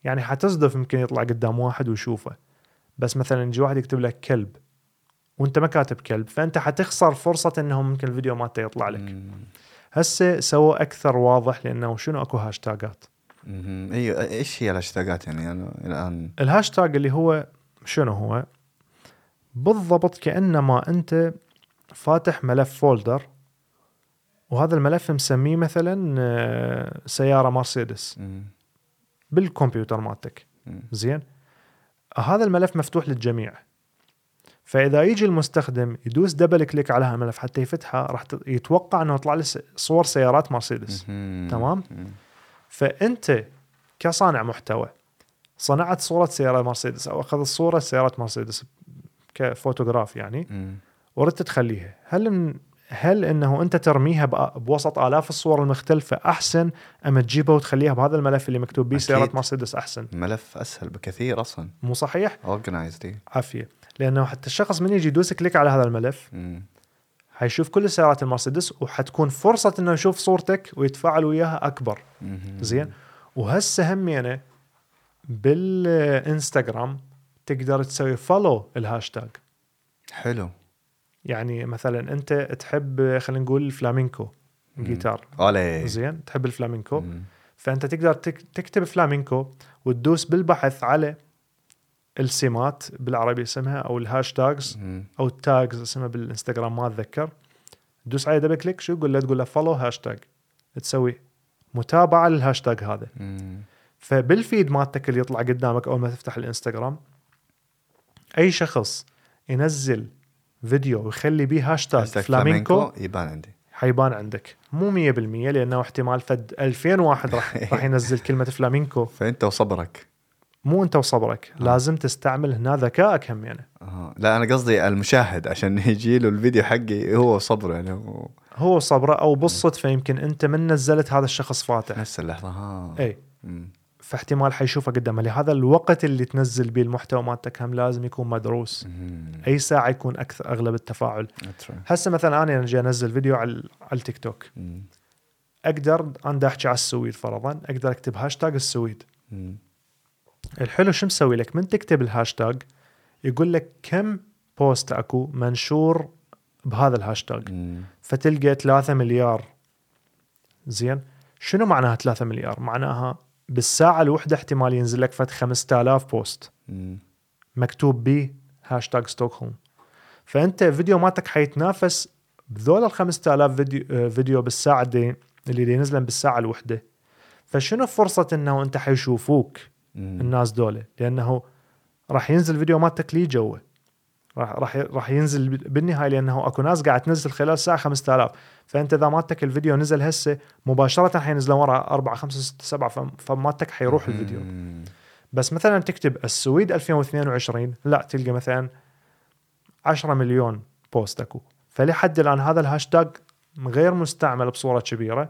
يعني حتصدف يمكن يطلع قدام واحد ويشوفه بس مثلا يجي واحد يكتب لك كلب وانت ما كاتب كلب فأنت حتخسر فرصة انه ممكن الفيديو مالته يطلع لك. هسه سووا أكثر واضح لأنه شنو أكو هاشتاجات. إيوه إيش هي الهاشتاجات يعني أنا الآن الهاشتاج اللي هو شنو هو بالضبط كأنما أنت فاتح ملف folder وهذا الملف مسميه مثلا آه، سيارة مرسيدس. بالكمبيوتر مالتك. زين هذا الملف مفتوح للجميع فإذا يجي المستخدم يدوس double click على هالملف حتى يفتحه راح يتوقع إنه يطلع له صور سيارات مرسيدس. تمام؟ فأنت كصانع محتوى صنعت صورة سيارة مرسيدس أو أخذت صورة سياره مرسيدس كفوتوغراف يعني. وردت تخليها هل من هل إنه أنت ترميها بوسط آلاف الصور المختلفة أحسن أم تجيبها وتخليها بهذا الملف اللي مكتوب به. سيارة مرسيدس أحسن؟ الملف أسهل بكثير أصلا. مو صحيح؟ organized عافية. لأنه حتى الشخص من يجي يدوس click على هذا الملف حيشوف كل سيارات المرسيدس وحتكون فرصة إنه يشوف صورتك ويتفاعل وياها أكبر. زين؟ وهسه همينه بالإنستغرام تقدر تسوي follow الهاشتاج. حلو. يعني مثلا أنت تحب خلينا نقول الفلامينكو جيتار علي زين تحب الفلامينكو. مم. فأنت تقدر تك- تكتب فلامينكو وتدوس بالبحث على السمات بالعربي اسمها أو ال hashtags مم. أو ال tags اسمها بالإنستغرام ما أتذكر. تدوس عليه double click شو يقول؟ له تقول له follow hashtag تسوي متابعة للهاشتاج هذا. مم. فبال feed مالتك اللي يطلع قدامك أول ما تفتح الإنستغرام أي شخص ينزل فيديو ويخلي بيه هاشتاج فلامينكو يبان عندي. حيبان عندك. مو 100% لأنه احتمال فد 2000 واحد راح راح ينزل كلمة فلامينكو. فأنت وصبرك. مو أنت وصبرك. آه. لازم تستعمل هنا ذكائك هم يعني. آه. لا أنا قصدي المشاهد عشان يجي له الفيديو حقي هو وصبره يعني. هو هو صبره أو بالصدفه يمكن أنت من نزلت هذا الشخص فاتح. نفس اللحظة ها. إي. مم. فاحتمال حيشوفه قدامه لهذا الوقت اللي تنزل به المحتوى مالتك هم لازم يكون مدروس. أي ساعة يكون أكثر أغلب التفاعل. هسه مثلا أنا أجي أنزل فيديو على التيك توك. أقدر أنا أحكي على السويد فرضا. أقدر أكتب هاشتاج السويد. الحلو شو مسوي لك؟ من تكتب الهاشتاج يقول لك كم post أكو منشور بهذا الهاشتاج مم. فتلقى 3 مليار. زين. شنو معناها 3 مليار؟ معناها بالساعة الوحدة احتمال ينزل لك فد 5000 post. مكتوب به هاشتاج ستوكهولم فأنت فيديو مالتك حيتنافس بذول ال 5000 فيديو آه، فيديو بالساعة دي اللي دي ينزلن بالساعة الوحدة. فشنو فرصة إنه أنت حيشوفوك. الناس دولة لأنه راح ينزل فيديو مالتك لي جوا راح راح راح ينزل بالنهاية لأنه أكو ناس قاعد تنزل خلال ساعه 5000 فأنت إذا مالتك الفيديو نزل هسه مباشرة حينزل ورا 4 5 6 7 فم- فمالتك حيروح الفيديو. بس مثلا تكتب السويد 2022 لا تلقى مثلا 10 مليون post أكو فلحد الآن هذا الهاشتاج غير مستعمل بصورة كبيرة.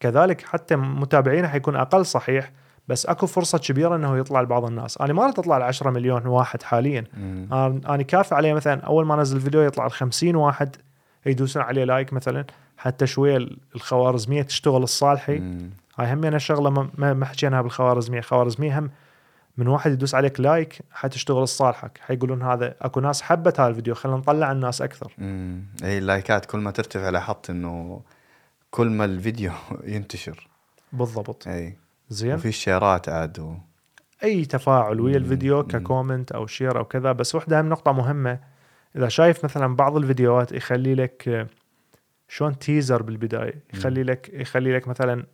كذلك حتى متابعينه حيكون أقل صحيح بس اكو فرصة كبيرة إنه يطلع لبعض الناس. أنا ما اريد اطلع ل 10 مليون واحد حاليا. مم. أنا كافي عليه مثلا أول ما انزل فيديو يطلع ل 50 واحد يدوسون عليه like مثلا. حتى شوية الخوارزمية تشتغل لصالحي. مم. هاي هم أنا شغلة ما- حكيناها بالخوارزمية. خوارزمية هم من واحد يدوس عليك like حتشتغل لصالحك. حيقولون هذا أكو ناس حبت هذا الفيديو خلينا نطلعه لناس أكثر. مم. إي ال likeات كل ما ترتفع لاحظت إنه كل ما الفيديو ينتشر. بالضبط. إي. زين. وفي ال shareات عاد و... أي تفاعل ويا. الفيديو. ك comment أو share أو كذا بس وحدة هم نقطة مهمة. إذا شايف مثلا بعض الفيديوهات يخلي لك شلون teaser بالبداية يخلي لك يخلي لك مثلا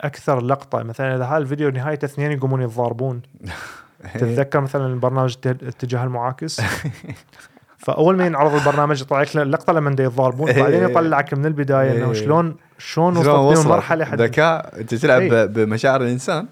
أكثر لقطة. مثلا إذا هذا الفيديو نهايته اثنين يقومون يتضاربون. تتذكر مثلا البرنامج الاتجاه المعاكس؟ فأول ما ينعرض البرنامج يطلع لك اللقطة لما دا يتضاربون بعدين يطلعك من البداية إنه إيه. شلون شلون وصلت بهم؟ المرحله حد ذكاء أنت تلعب. ب- بمشاعر الإنسان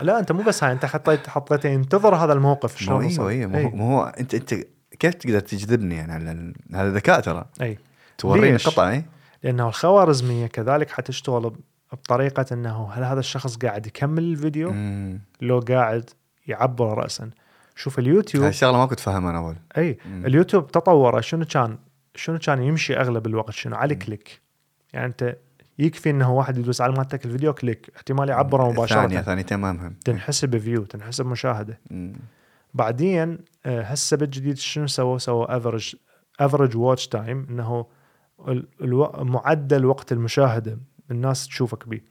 لا أنت مو بس هاي أنت حطيت حطيت ينتظر هذا الموقف مو شلون وصل أيوه أيوه. مو- مو هو انت أنت كيف تقدر تجذبني يعني على. هذا ذكاء ترى اي توريني ليش؟ قطع اي لأنه الخوارزمية كذلك حتشتغل بطريقة إنه هل هذا الشخص قاعد يكمل الفيديو مم. لو قاعد يعبر رأسا شوف اليوتيوب هاي الشغله ما كنت فاهمها أنا أول. أي مم. اليوتيوب تطوره شنو كان شنو كان يمشي أغلب الوقت شنو؟ على. click. يعني أنت يكفي إنه واحد يدوس على مالتك الفيديو click احتمال يعبره ثانية مباشرة. ثانيتين ما مهم. تنحسب view تنحسب مشاهدة. مم. بعدين آه، هسه بالجديد شنو سووا سووا average average watch time إنه ال- ألو... معدل وقت المشاهدة الناس تشوفك بيه.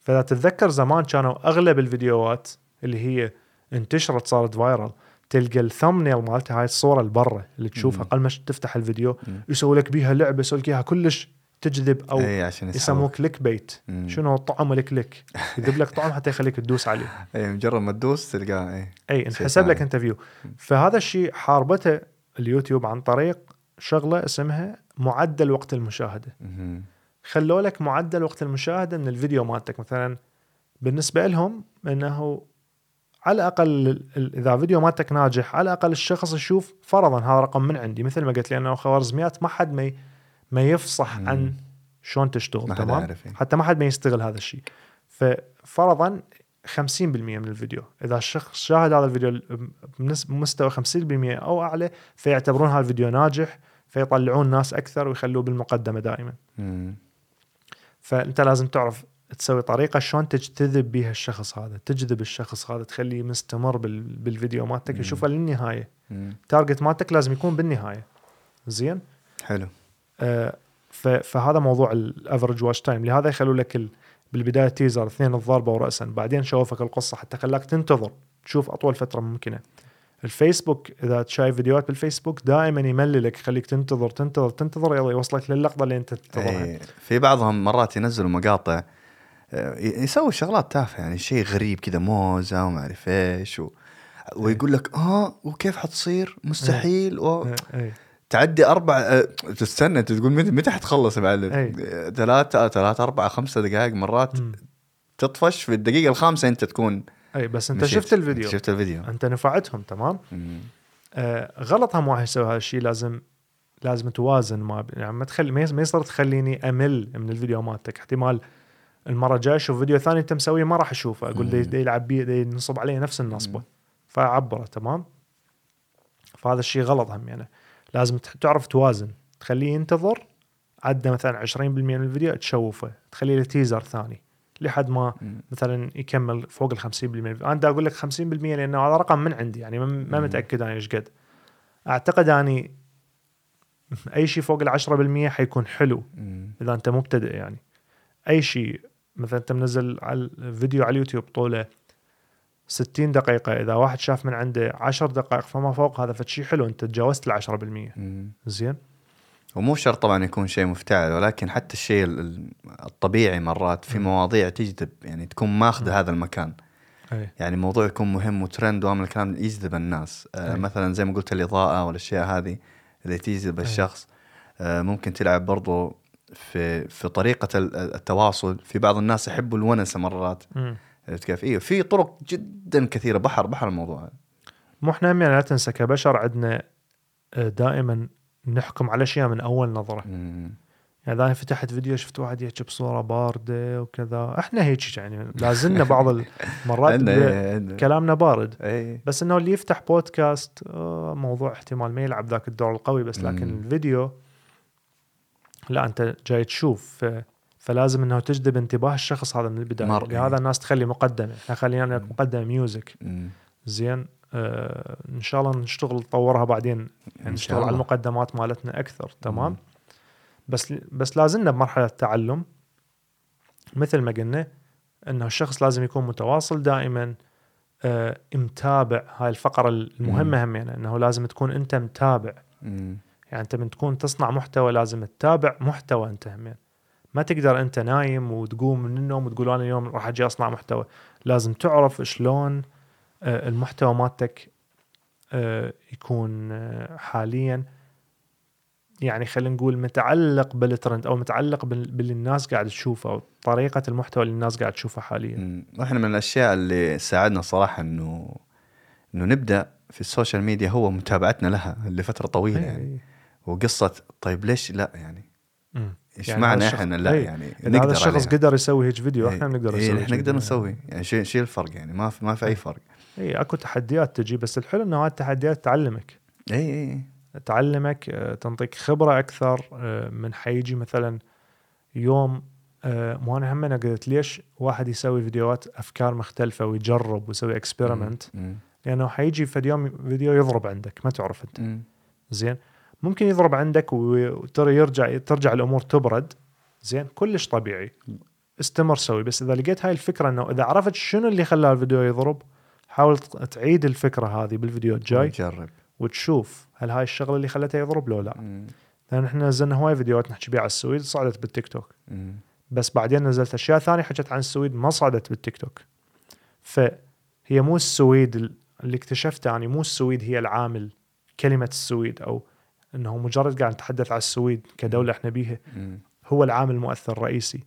فإذا تتذكر زمان كانوا أغلب الفيديوهات اللي هي انتشرت صارت viral تلقى ال thumbnail مالتها هاي الصورة اللي برا اللي تشوفها. قبل ما تفتح الفيديو. يسوي لك بيها لعبة يسوي لك إياها كلش تجذب أو. يسموه click bait مم. شنو طعم ال click يذب لك طعم حتى يخليك تدوس عليه إي مجرد ما تدوس تلقاه إي إي انحسب لك. انت view فهذا الشيء حاربته اليوتيوب عن طريق شغلة اسمها معدل وقت المشاهدة. خلوا لك معدل وقت المشاهدة من الفيديو مالتك مثلا بالنسبة لهم إنه على الأقل ال- ال- إذا فيديو مالتك ناجح على الأقل الشخص يشوف فرضا هذا رقم من عندي مثل ما قلت لي أنه خوارزميات ما حد ما ما يفصح مم. عن شلون تشتغل ما تمام إيه. حتى ما حد ما يستغل هذا الشيء ففرضا 50% من الفيديو إذا الشخص شاهد هذا الفيديو بمستوى 50% أو أعلى فيعتبرون هذا الفيديو ناجح فيطلعوه لناس أكثر ويخلوه بالمقدمة دائما مم. فأنت لازم تعرف تسوي طريقة شلون تجتذب بيها الشخص هذا تجذب الشخص هذا تخليه مستمر بال- بالفيديو مالتك. يشوفه للنهاية. مم. target مالتك لازم يكون بالنهاية. زين؟ حلو. آه، فهذا موضوع ال average watch time لهذا يخلوا لك ال- بالبداية teaser اثنين الضربه ورأسا. بعدين شوفك القصة حتى خلاك تنتظر. تشوف أطول فترة ممكنة. الفيسبوك إذا شايف فيديوهات بالفيسبوك دائما يمللك يخليك تنتظر تنتظر تنتظر يلا يوصلك للقطة اللي أنت تنتظرها. إيه. في بعضهم مرات ينزلوا مقاطع يسوي شغلات تافهة يعني شيء غريب كذا موزة وما أعرف إيش و... ويقول لك آه وكيف حتصير مستحيل و... إيه، إيه. تعدي أربع آه، تستنى أنت تقول متى متى حتخلص يا معلم؟ آه، ثلاثة ثلاثة أربعة خمسة دقائق مرات مم. تطفش في الدقيقة الخامسة أنت تكون اي بس أنت مشيت. شفت الفيديو شفت الفيديو أنت نفعتهم تمام. آه غلط هم واحد يسوي هذا الشيء لازم لازم توازن ما. يعني ما تخلي ما يصير تخليني أمل من الفيديو مالتك احتمال المرة الجاية أشوف فيديو ثاني انت مسويه ما راح أشوفه أقول. دي, يلعب بي دي ينصب علي نفس النصبة مم. فاعبره تمام فهذا الشيء غلط هم يعني لازم تعرف توازن تخليه ينتظر عدى مثلا 20% من الفيديو تشوفه تخليه له تيزر ثاني لحد ما مم. مثلا يكمل فوق ال 50% أنا دا أقول لك 50% لأنه هذا رقم من عندي يعني ما-. متأكد أنا إيش قد أعتقد أني أي شيء فوق ال 10% حيكون حلو مم. إذا أنت مبتدئ يعني أي شيء مثلا أنت منزل على الفيديو على اليوتيوب طوله 60 دقيقة إذا واحد شاف من عنده 10 دقائق فما فوق هذا فشي حلو أنت تجاوزت ال 10% مم. زين ومو شرط طبعا يكون شيء مفتعل ولكن حتى الشيء ال- ال- الطبيعي مرات في. مواضيع تجذب يعني تكون ماخذة هذا المكان أي يعني موضوع يكون مهم وترند وعمل الكلام يجذب الناس آه. مثلا زي ما قلت الإضاءة والأشياء هذه اللي تجذب. الشخص آه ممكن تلعب برضو في في طريقة ال- التواصل في بعض الناس يحبوا الونسة مرات. عرفت كيف؟ أيوه في طرق جدا كثيرة بحر بحر الموضوع مو إحنا لا تنسى كبشر عندنا آه، دائما نحكم على أشياء من أول نظرة مم. يعني إذا أنا فتحت فيديو شفت واحد يحكي بصورة باردة وكذا إحنا هيك يعني لازلنا بعض المرات إيه، كلامنا بارد اي بس إنه اللي يفتح بودكاست آه، موضوع احتمال ما يلعب ذاك الدور القوي بس لكن. الفيديو لا أنت جاي تشوف فلازم إنه تجذب انتباه الشخص هذا من البداية مرئي. لهذا الناس تخلي مقدمة إحنا خلينا مم. مقدمه music. زين آه إن شاء الله نشتغل نطورها بعدين يعني نشتغل على. المقدمات مالتنا أكثر تمام مم. بس بس لازلنا بمرحلة تعلم مثل ما قلنا إنه الشخص لازم يكون متواصل دائما آه متابع هاي الفقرة المهمة هم يعني إنه لازم تكون أنت متابع مم. يعني أنت من تكون تصنع محتوى لازم تتابع محتوى أنت همين ما تقدر أنت نايم وتقوم من النوم وتقول أنا اليوم راح أجي أصنع محتوى لازم تعرف شلون آه، المحتوى مالتك آه، يكون آه، حاليا يعني خلينا نقول متعلق بالترند أو متعلق بال- باللي الناس قاعد تشوفه أو طريقة المحتوى اللي الناس قاعد تشوفها حاليا مم. وإحنا من الأشياء اللي ساعدنا صراحة إنه إنه نبدأ في ال social media هو متابعتنا لها لفترة طويلة أي- يعني. وقصة طيب ليش لا يعني. إيش يعني معنى إحنا لا أي. يعني اذا هذا الشخص. قدر يسوي هيك فيديو إيه. إحنا بنقدر إيه نسوي إحنا نقدر. نسوي يعني شيء شيء الفرق يعني ما في ما في أي فرق اي أكو تحديات تجي بس الحلو إنه هاي التحديات تعلمك اي اي تعلمك آه، تنطيك خبرة أكثر آه، من حيجي مثلا يوم آه، مو أنا هم قلت ليش واحد يسوي فيديوهات أفكار مختلفة ويجرب ويسوي experiment. لأنه حيجي في يوم فيديو يضرب عندك ما تعرف أنت. زين ممكن يضرب عندك وترى يرجع ترجع الأمور تبرد. زين كلش طبيعي. استمر سوي. بس إذا لقيت هاي الفكرة إنه إذا عرفت شنو اللي خلى الفيديو يضرب حاول تعيد الفكرة هذه بالفيديو الجاي جرب وتشوف هل هاي الشغلة اللي خلته يضرب لو لا. لأن إحنا نزلنا هواي فيديوهات نحكي بيها على السويد صعدت بالتيك توك. بس بعدين نزلت أشياء ثانية حكيت عن السويد ما صعدت بالتيك توك. فهي مو السويد اللي اكتشفته يعني مو السويد هي العامل كلمة السويد أو إنه مجرد قاعد نتحدث على السويد كدولة إحنا بيها هو العامل المؤثر الرئيسي.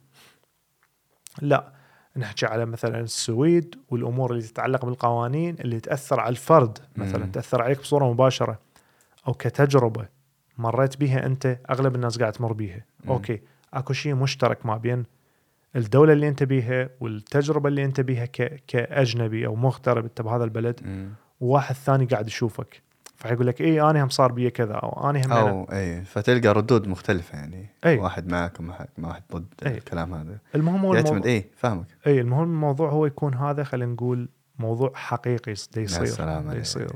لا نحكي على مثلا السويد والأمور اللي تتعلق بالقوانين اللي تأثر على الفرد. مثلا مم. تأثر عليك بصورة مباشرة أو كتجربة مريت بيها أنت أغلب الناس قاعد تمر بيها. مم. أوكي أكو شيء مشترك ما بين الدولة اللي أنت بيها والتجربة اللي أنت بيها ك... كأجنبي أو مغترب انت بهذا البلد. وواحد ثاني قاعد يشوفك. فيقول لك اي أنا هم صار بي كذا أو أنا هم. أو إي فتلقى ردود مختلفة يعني أي. واحد معك وواحد ما واحد ضد أي. الكلام هذا المهم هو يعتمد الموضوع إي فاهمك إي المهم الموضوع هو يكون هذا خلينا نقول موضوع حقيقي دا يا يصير سلام دا يصير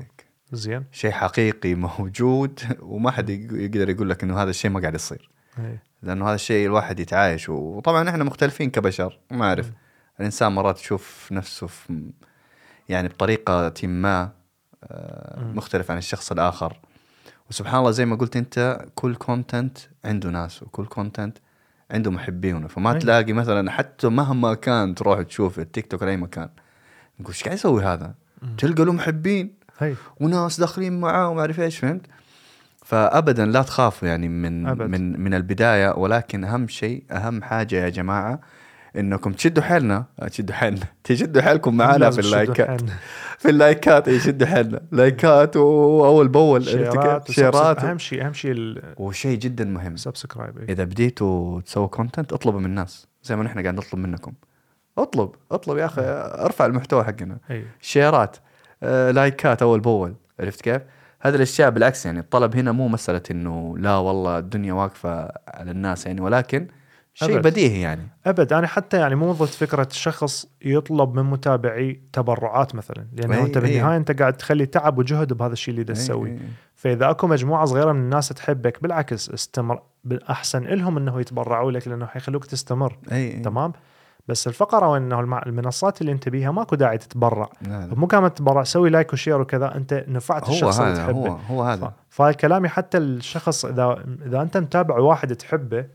زين شيء حقيقي موجود وما حد يق- يقدر يقول لك إنه هذا الشيء ما قاعد يصير أي. لأنه هذا الشيء الواحد يتعايش وطبعا إحنا مختلفين كبشر ما أعرف. الإنسان مرات يشوف نفسه في يعني بطريقة ما. مختلف عن الشخص الآخر وسبحان الله زي ما قلت أنت كل content عنده ناس وكل content عنده محبينه فما أي. تلاقي مثلا حتى مهما كان تروح تشوف التيك توك ولا أي مكان نقول إيش قاعد يسوي هذا؟ مم. تلقى له محبين هي وناس داخلين معاه وما أعرف إيش فهمت؟ فابدا لا تخافوا يعني من أبد. من من البداية ولكن أهم شيء أهم حاجة يا جماعة إنكم تشدوا حيلنا. تشدوا حيلنا. تشدوا حيلكم معنا لازم في ال likes. في ال likes يشدوا حيلنا. likes واول بأول؟ shares shares. أهم شيء أهم شيء وشيء جدا مهم. ال subscribe إذا بديتوا تسووا content اطلبوا من الناس. زي ما نحن قاعد نطلب منكم. اطلب اطلب يا أخي. ارفع المحتوى حقنا. اي shares. آه، likes أول بأول. عرفت كيف؟ هذه الأشياء بالعكس يعني الطلب هنا مو مسألة إنه لا والله الدنيا واقفة على الناس يعني ولكن شيء. بديهي يعني أبد أنا حتى يعني مو ضد فكرة الشخص يطلب من متابعي تبرعات مثلا لأنه أي- أنت أي. بالنهايه أنت قاعد تخلي تعب وجهد بهذا الشيء اللي دا تسوي إيه، إيه. فإذا أكو مجموعة صغيرة من الناس تحبك بالعكس استمر بالأحسن لهم إنه يتبرعوا لك لأنه حيخلوك تستمر إيه. تمام بس الفقرة وين انه المع- المنصات اللي أنت بيها ماكو داعي تتبرع. مو كمان تتبرع سوي like و share وكذا أنت نفعت هو الشخص اللي تحبه هو هو هذا ف- فهاي كلامي حتى الشخص إذا إذا أنت متابع واحد تحبه.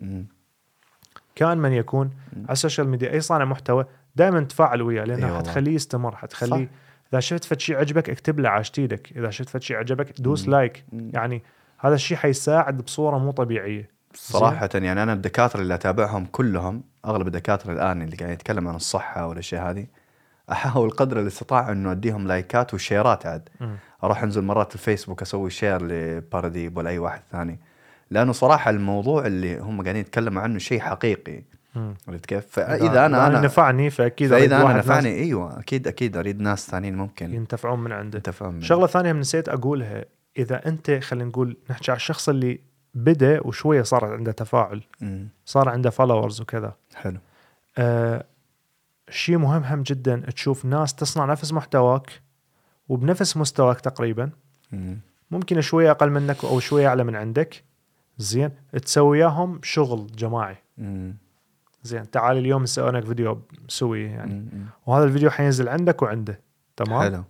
كان من يكون على ال social media أي صانع محتوى دائما تفاعل وياه لأنه والله. حتخليه يستمر حتخليه صح. إذا شفت فد شيء عجبك اكتب له عاشت إيدك إذا شفت فد شيء عجبك دوس مم. like مم. يعني هذا الشيء حيساعد بصورة مو طبيعية صراحة يعني أنا الدكاترة اللي أتابعهم كلهم أغلب الدكاترة الآن اللي قاعد يتكلم عن الصحة والأشياء هذه أحاول قدر الاستطاعة إنه أديهم likes و shares عاد. أروح أنزل مرات الفيسبوك أسوي share لبارديب ولا أي واحد ثاني لأنه صراحة الموضوع اللي هم قاعدين يتكلموا عنه شيء حقيقي. عرفت كيف؟ فإذا أنا يعني أنا نفعني فأكيد فإذا أنا واحد ناس نفعني أيوه أكيد أكيد أريد ناس ثانيين ممكن ينتفعون من عنده أنت فاهم شغلة ثانية من نسيت أقولها إذا أنت خلينا نقول نحكي على الشخص اللي بدأ وشوية صار عنده تفاعل مم. صار عنده فولورز وكذا حلو آه شيء مهم هم جدا تشوف ناس تصنع نفس محتواك وبنفس مستواك تقريبا مم. ممكن شوية أقل منك أو شوية أعلى من عندك زين تسوي وياهم شغل جماعي. مم. زين تعال اليوم نسوي لك فيديو سوي يعني. مم. وهذا الفيديو حينزل عندك وعنده. تمام؟ حلو.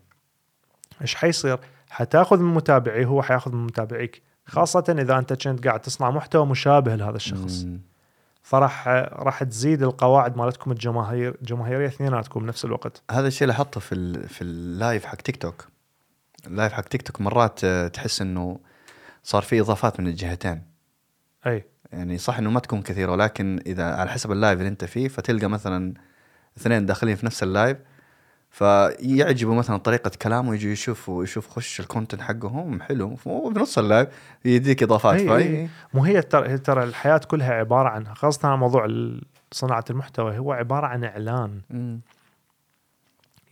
إيش حيصير؟ حتاخذ من متابعي هو حياخذ من متابعيك. خاصة إذا أنت كنت قاعد تصنع محتوى مشابه لهذا الشخص. مم. فراح راح تزيد القواعد مالتكم الجماهير جماهيرية اثنيناتكم بنفس الوقت. هذا الشيء احطه في ال في ال live حق تيك توك ال live حق تيك توك مرات آه، تحس إنه صار في إضافات من الجهتين. أي يعني صح إنه ما تكون كثيرة ولكن إذا على حسب ال live اللي أنت فيه فتلقى مثلا اثنين داخلين في نفس ال live فيعجبوا مثلا طريقة كلامه يجي يشوفوا يشوف خش ال content حقهم حلو وفي نص ال live يديك إضافات أي- أي. مو هي ترى ترى الحياة كلها عبارة عن على موضوع صناعة المحتوى هو عبارة عن إعلان مم.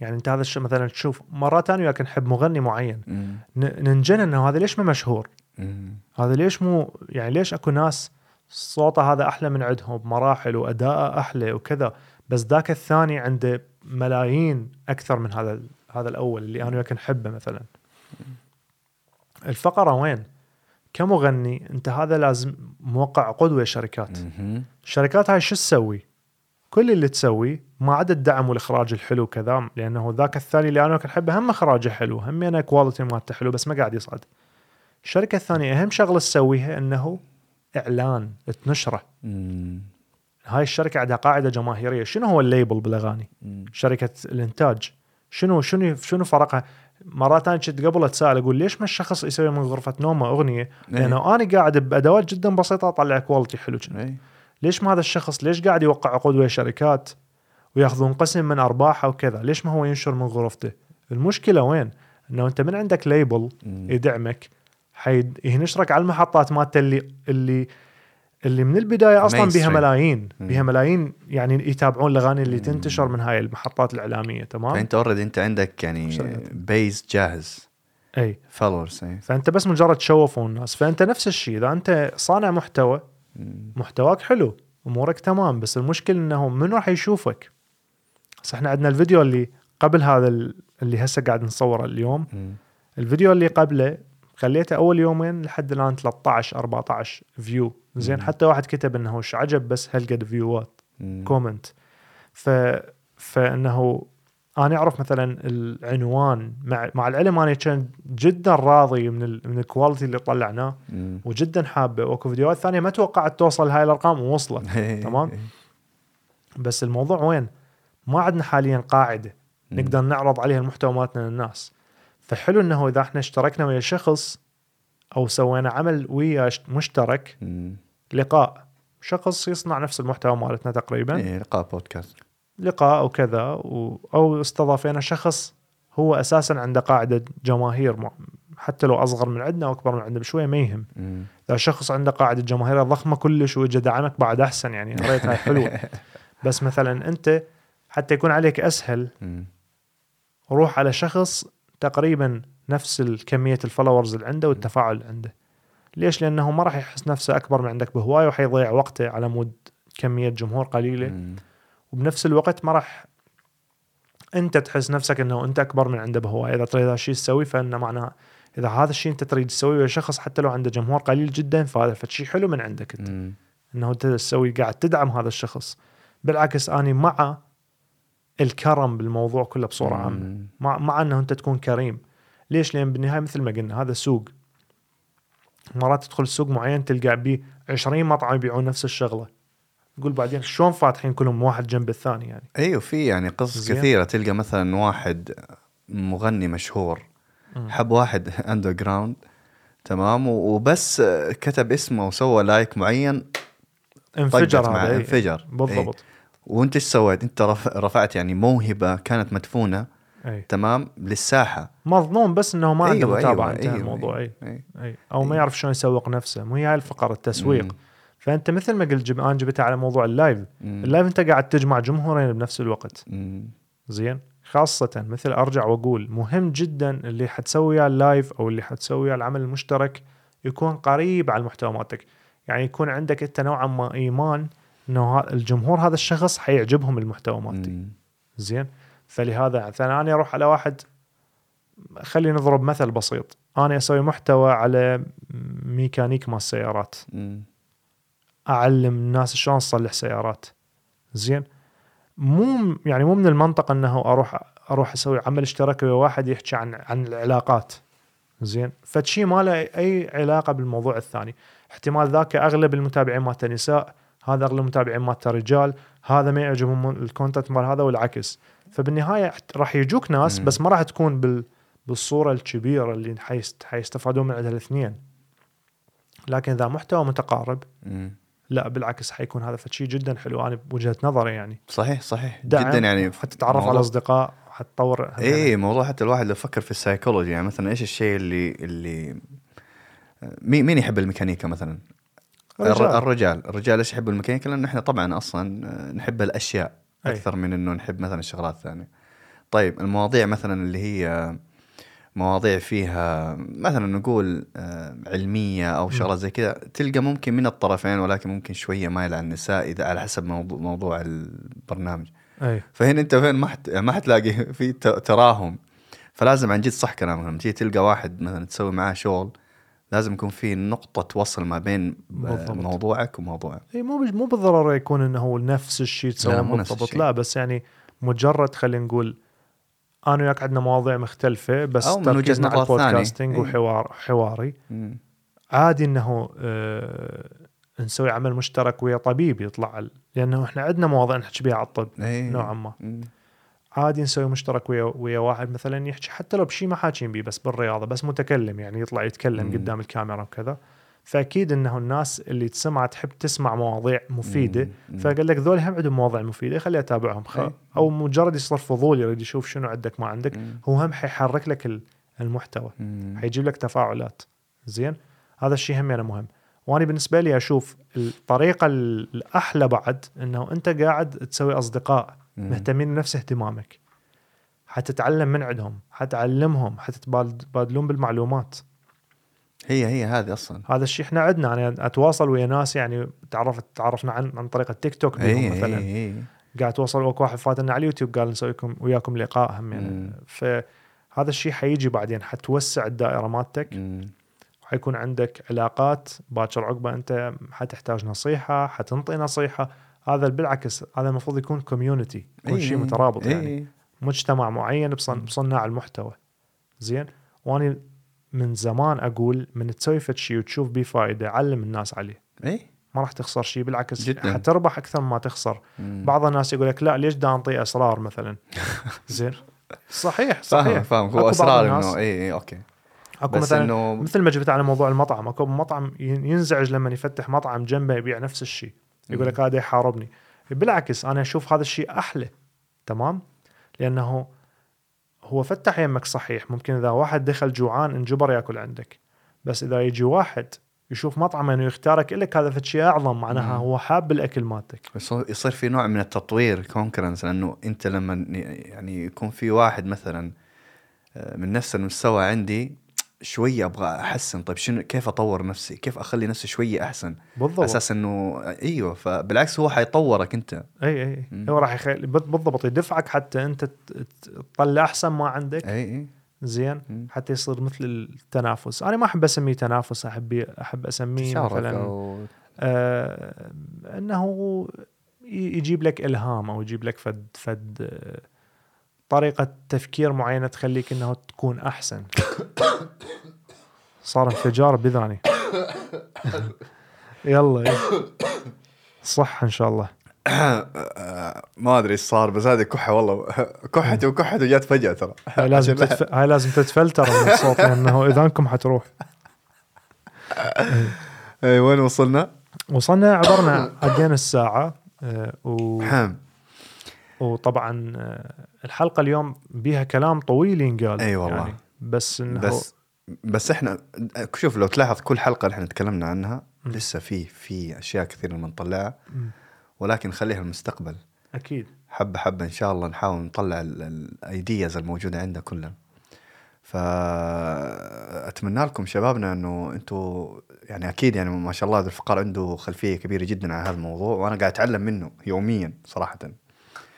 يعني أنت هذا الشيء مثلا تشوف مرات أنا وياك نحب مغني معين ننجن إنه هذا ليش ما مشهور. هذا ليش مو يعني ليش اكو ناس صوته هذا أحلى من عندهم بمراحل واداءه أحلى وكذا بس ذاك الثاني عنده ملايين أكثر من هذا هذا الأول اللي أنا وياك نحبه مثلا الفقرة وين؟ كمغني أنت هذا لازم موقع ويا شركات. الشركات هاي شو تسوي؟ كل اللي تسوي ما عدا الدعم والإخراج الحلو كذا لأنه ذاك الثاني اللي أنا كنت أحبه هم إخراجه حلو هم أنا quality مالته حلو بس ما قاعد يصعد. الشركة الثانية أهم شغلة تسويها أنه إعلان تنشره. مم. هاي الشركة عندها قاعدة جماهيرية، شنو هو ال label بالاغاني؟ مم. شركة الإنتاج شنو شنو شنو فرقها؟ مرات أنا كنت قبل أتساءل أقول ليش ما الشخص يسوي من غرفة نومه أغنية؟ إيه. لأنه أنا قاعد بأدوات جدا بسيطة أطلع quality حلو كذا. إيه. ليش ما هذا الشخص ليش قاعد يوقع عقود ويا شركات ويأخذون قسم من أرباحه وكذا ليش ما هو ينشر من غرفته المشكلة وين إنه أنت من عندك label. يدعمك حيد ينشرك على المحطات مالته اللي اللي اللي من البداية أصلا بها. ملايين. بها ملايين يعني يتابعون الأغاني اللي تنتشر من هاي المحطات الإعلامية تمام فأنت already أنت عندك يعني. base جاهز أي followers أي فأنت بس مجرد تشوفوا الناس فأنت نفس الشيء إذا أنت صانع محتوى. محتواك حلو أمورك تمام بس المشكلة إنه من راح يشوفك بس إحنا عندنا الفيديو اللي قبل هذا ال- اللي هسه قاعد نصوره اليوم. الفيديو اللي قبله خليته أول يومين لحد الآن 13 14 view زين. حتى واحد كتب إنه إيش عجب بس هالقد views. comment ف فإنه أنا أعرف مثلا العنوان مع مع العلم أنا كان جدا راضي من ال... من ال quality اللي طلعناه. وجدا حابه واكو فيديوهات ثانية ما توقعت توصل هاي الأرقام ووصلت. تمام. بس الموضوع وين؟ ما عندنا حاليا قاعدة. نقدر نعرض عليها المحتوى مالتنا للناس فحلو إنه إذا إحنا اشتركنا ويا شخص أو سوينا عمل ويا مشترك مم. لقاء شخص يصنع نفس المحتوى مالتنا تقريبا إيه لقاء بودكاست لقاء أو كذا و... أو استضافينا شخص هو أساسا عنده قاعدة جماهير حتى لو أصغر من عندنا أو أكبر من عندنا بشوية ما يهم. إذا شخص عنده قاعدة جماهيريه ضخمة كلش واجى دعمك بعد أحسن يعني يا ريت هاي حلوة بس مثلا أنت حتى يكون عليك أسهل. روح على شخص تقريبا نفس الكمية ال followers اللي عنده والتفاعل اللي عنده. ليش؟ لأنه ما راح يحس نفسه أكبر من عندك بهواية وحيضيع وقته على مود كمية جمهور قليلة. مم. وبنفس الوقت ما راح أنت تحس نفسك إنه أنت أكبر من عنده بهواية. إذا تريد هذا الشيء تسوي فإنه معناه إذا هذا الشيء أنت تريد تسويه ويا شخص حتى لو عنده جمهور قليل جدا فهذا شيء حلو من عندك أنت. مم. إنه أنت تسوي قاعد تدعم هذا الشخص. بالعكس اني مع الكرم بالموضوع كله بصورة عامة. مع مع إنه أنت تكون كريم. ليش؟ لأن بالنهاية مثل ما قلنا هذا سوق. مرات تدخل سوق معين تلقى بيه 20 مطعم يبيعون نفس الشغلة. تقول بعدين شلون فاتحين كلهم واحد جنب الثاني يعني؟ أيوه في يعني قصص. كثيرة. تلقى مثلا واحد مغني مشهور. حب واحد underground تمام وبس كتب اسمه وسوى like معين انفجر هذا إيه. انفجر. بالضبط. وانت إيش سويت؟ انت رف- رفعت يعني موهبة كانت مدفونة أي تمام للساحة مظنون بس إنه ما عنده أيوة، متابعة أيوة، انتهى أيوة، الموضوع أي أي. أي أو ما يعرف شلون يسوق نفسه مو هي هاي الفقره التسويق مم. فأنت مثل ما قلت جب... أنا جبتها على موضوع ال live مم. ال live أنت قاعد تجمع جمهورين بنفس الوقت مم. زين خاصة مثل أرجع وأقول مهم جدا اللي حتسوي وياه ال live أو اللي حتسوي وياه العمل المشترك يكون قريب على المحتوى مالتك يعني يكون عندك أنت نوعا ما إيمان إنه الجمهور هذا الشخص حيعجبهم المحتوى مالتك مم. زين؟ فلهذا مثلا أنا أروح على واحد خلينا نضرب مثل بسيط. أنا أسوي محتوى على ميكانيك مال السيارات. مم. أعلم الناس شلون تصلح سيارات. زين؟ مو يعني مو من المنطق إنه أروح أروح أسوي عمل اشتراكي ويا واحد يحكي عن عن العلاقات. زين؟ فشي ما له أي علاقة بالموضوع الثاني. احتمال ذاك أغلب المتابعين مالته نساء. هذا أغلب المتابعين مالته رجال هذا ما يعجبهم الكونتنت مال هذا والعكس فبالنهاية راح يجوك ناس. بس ما راح تكون بال بالصورة الكبيرة اللي حيست حيستفادون من عندها الاثنين لكن إذا محتوى متقارب. لا بالعكس حيكون هذا شيء جدا حلو أنا بوجهة نظري يعني صحيح صحيح جدا يعني حتتعرف على موضوع- أصدقاء حتطور إيه موضوع حتى الواحد لو فكر في السايكولوجي يعني مثلا إيش الشيء اللي اللي مين مين يحب الميكانيكا مثلا؟ الر- رجال. الرجال. الرجال إيش يحبوا الميكانيكا؟ لأن إحنا طبعا أصلا نحب الأشياء أي. أكثر من إنه نحب مثلا الشغلات الثانية. طيب المواضيع مثلا اللي هي مواضيع فيها مثلا نقول آه، علمية أو شغلات زي كذا تلقى ممكن من الطرفين ولكن ممكن شوية مايل على النساء إذا على حسب موضوع, موضوع البرنامج. أي. فهنا أنت فين ما حت... ما حتلاقي في تراهم. فلازم عن جد صح كلامك لما تيجي تلقى واحد مثلا تسوي معاه شغل لازم يكون في نقطة وصل ما بين بالضبط. موضوعك وموضوعه اي مو مو بالضرورة يكون إنه هو نفس الشيء لا، تسويه بالضبط. لا بس يعني مجرد خلينا نقول أنا وياك عندنا مواضيع مختلفة بس أو من وجهة نظر. البودكاستنج إي. وحوار حواري مم. عادي إنه آه نسوي عمل مشترك ويا طبيب يطلع لأنه إحنا عندنا مواضيع نحكي بها على الطب إيه. نوعا ما مم. عادي نسوي مشترك ويا ويا واحد مثلا يحكي حتى لو بشيء ما حاكين بيه بس بالرياضة بس متكلم يعني يطلع يتكلم مم. قدام الكاميرا وكذا فأكيد إنه الناس اللي تسمع تحب تسمع مواضيع مفيدة. فقال لك ذول هم عندهم مواضيع مفيدة خلي أتابعهم خ... أو مجرد يصير فضول يريد يشوف شنو عندك ما عندك مم. هو هم حيحرك لك ال- المحتوى مم. حيجيب لك تفاعلات زين هذا الشيء هم يعني مهم وأنا بالنسبة لي أشوف الطريقة ال- الأحلى بعد إنه أنت قاعد تسوي أصدقاء. مهتمين بنفس اهتمامك. حتتعلم من عندهم حتعلمهم حتتبادلون بالمعلومات. هي هي هذه أصلا. هذا الشيء إحنا عندنا. أنا أتواصل ويا ناس يعني تعرفت تعرفنا عن عن طريق التيك توك بيهم اي مثلا. اي اي قاعد أتواصل وياك واحد فاتنا على اليوتيوب قال نسويكم وياكم لقاء هم يعني. مم. فهذا الشيء حيجي بعدين حتوسع الدائرة مالتك. مم. وحيكون عندك علاقات باكر عقبة أنت حتحتاج نصيحة حتنطي نصيحة. هذا بالعكس هذا المفروض يكون community يكون إي شيء إي. مترابط يعني. إي. مجتمع معين بصن- بصناع المحتوى. زين؟ وأني من زمان أقول من تسوي فد شيء وتشوف بيه فائده علم الناس عليه. اي ما راح تخسر شيء بالعكس جداً. حتربح أكثر ما تخسر. مم. بعض الناس يقول لك لا ليش دا أنطي أسرار مثلا؟ زين؟ صحيح صحيح. فاهم. هو أسرار إنه اي اي أوكي. أكو مثلا إنه مثل ما جبت على موضوع المطعم أكو مطعم ين- ينزعج لما يفتح مطعم جنبه يبيع نفس الشيء. يقول لك هذا يحاربني. بالعكس أنا أشوف هذا الشيء أحلى تمام؟ لأنه هو فتح يمك صحيح. ممكن إذا واحد دخل جوعان انجبر يأكل عندك. بس إذا يجي واحد يشوف مطعم إنه يختارك لك هذا شيء أعظم معناها. هو حاب الأكل مالتك. يصير يصير في نوع من التطوير كونكرنس لأنه أنت لما يعني يكون في واحد مثلا آه، من نفس المستوى عندي شوية أبغى أحسن. طيب شنو كيف أطور نفسي؟ كيف أخلي نفسي شوية أحسن؟ بالضبط. أساس إنه أيوه فبالعكس هو حيطورك أنت. أي أي مم. هو راح يخلي بالضبط يدفعك حتى أنت تطلع أحسن ما عندك. أي أي. زين. مم. حتى يصير مثل التنافس. أنا ما أحب أسميه تنافس. أحب أحب أسميه مثلا أو آه إنه يجيب لك إلهام أو يجيب لك فد فد آه، طريقة تفكير معينة تخليك إنه تكون أحسن. صار انفجار بذاني يلا يلا. صح إن شاء الله. ما أدري إيش صار بس هذه كحة والله. كحت وكحت وجات فجأة ترى. هاي لازم تتف... هاي لازم تتفلتر من الصوت لأنه اذانكم حتروح. اي وين وصلنا؟ وصلنا عبرنا عدينا الساعة آه، و... وطبعا آه، الحلقة اليوم بيها كلام طويل ينقال أي والله. يعني بس إنه بس بس إحنا شوف لو تلاحظ كل حلقة اللي إحنا تكلمنا عنها مم. لسه في في أشياء كثير بنطلعها. ولكن خليها المستقبل أكيد حبة حبة إن شاء الله نحاول نطلع الأيدياز الموجودة عندنا كلها فاتمنى لكم شبابنا إنه أنتم يعني أكيد يعني ما شاء الله ذو الفقار عنده خلفية كبيرة جدا عن هذا الموضوع وأنا قاعد أتعلم منه يوميا صراحة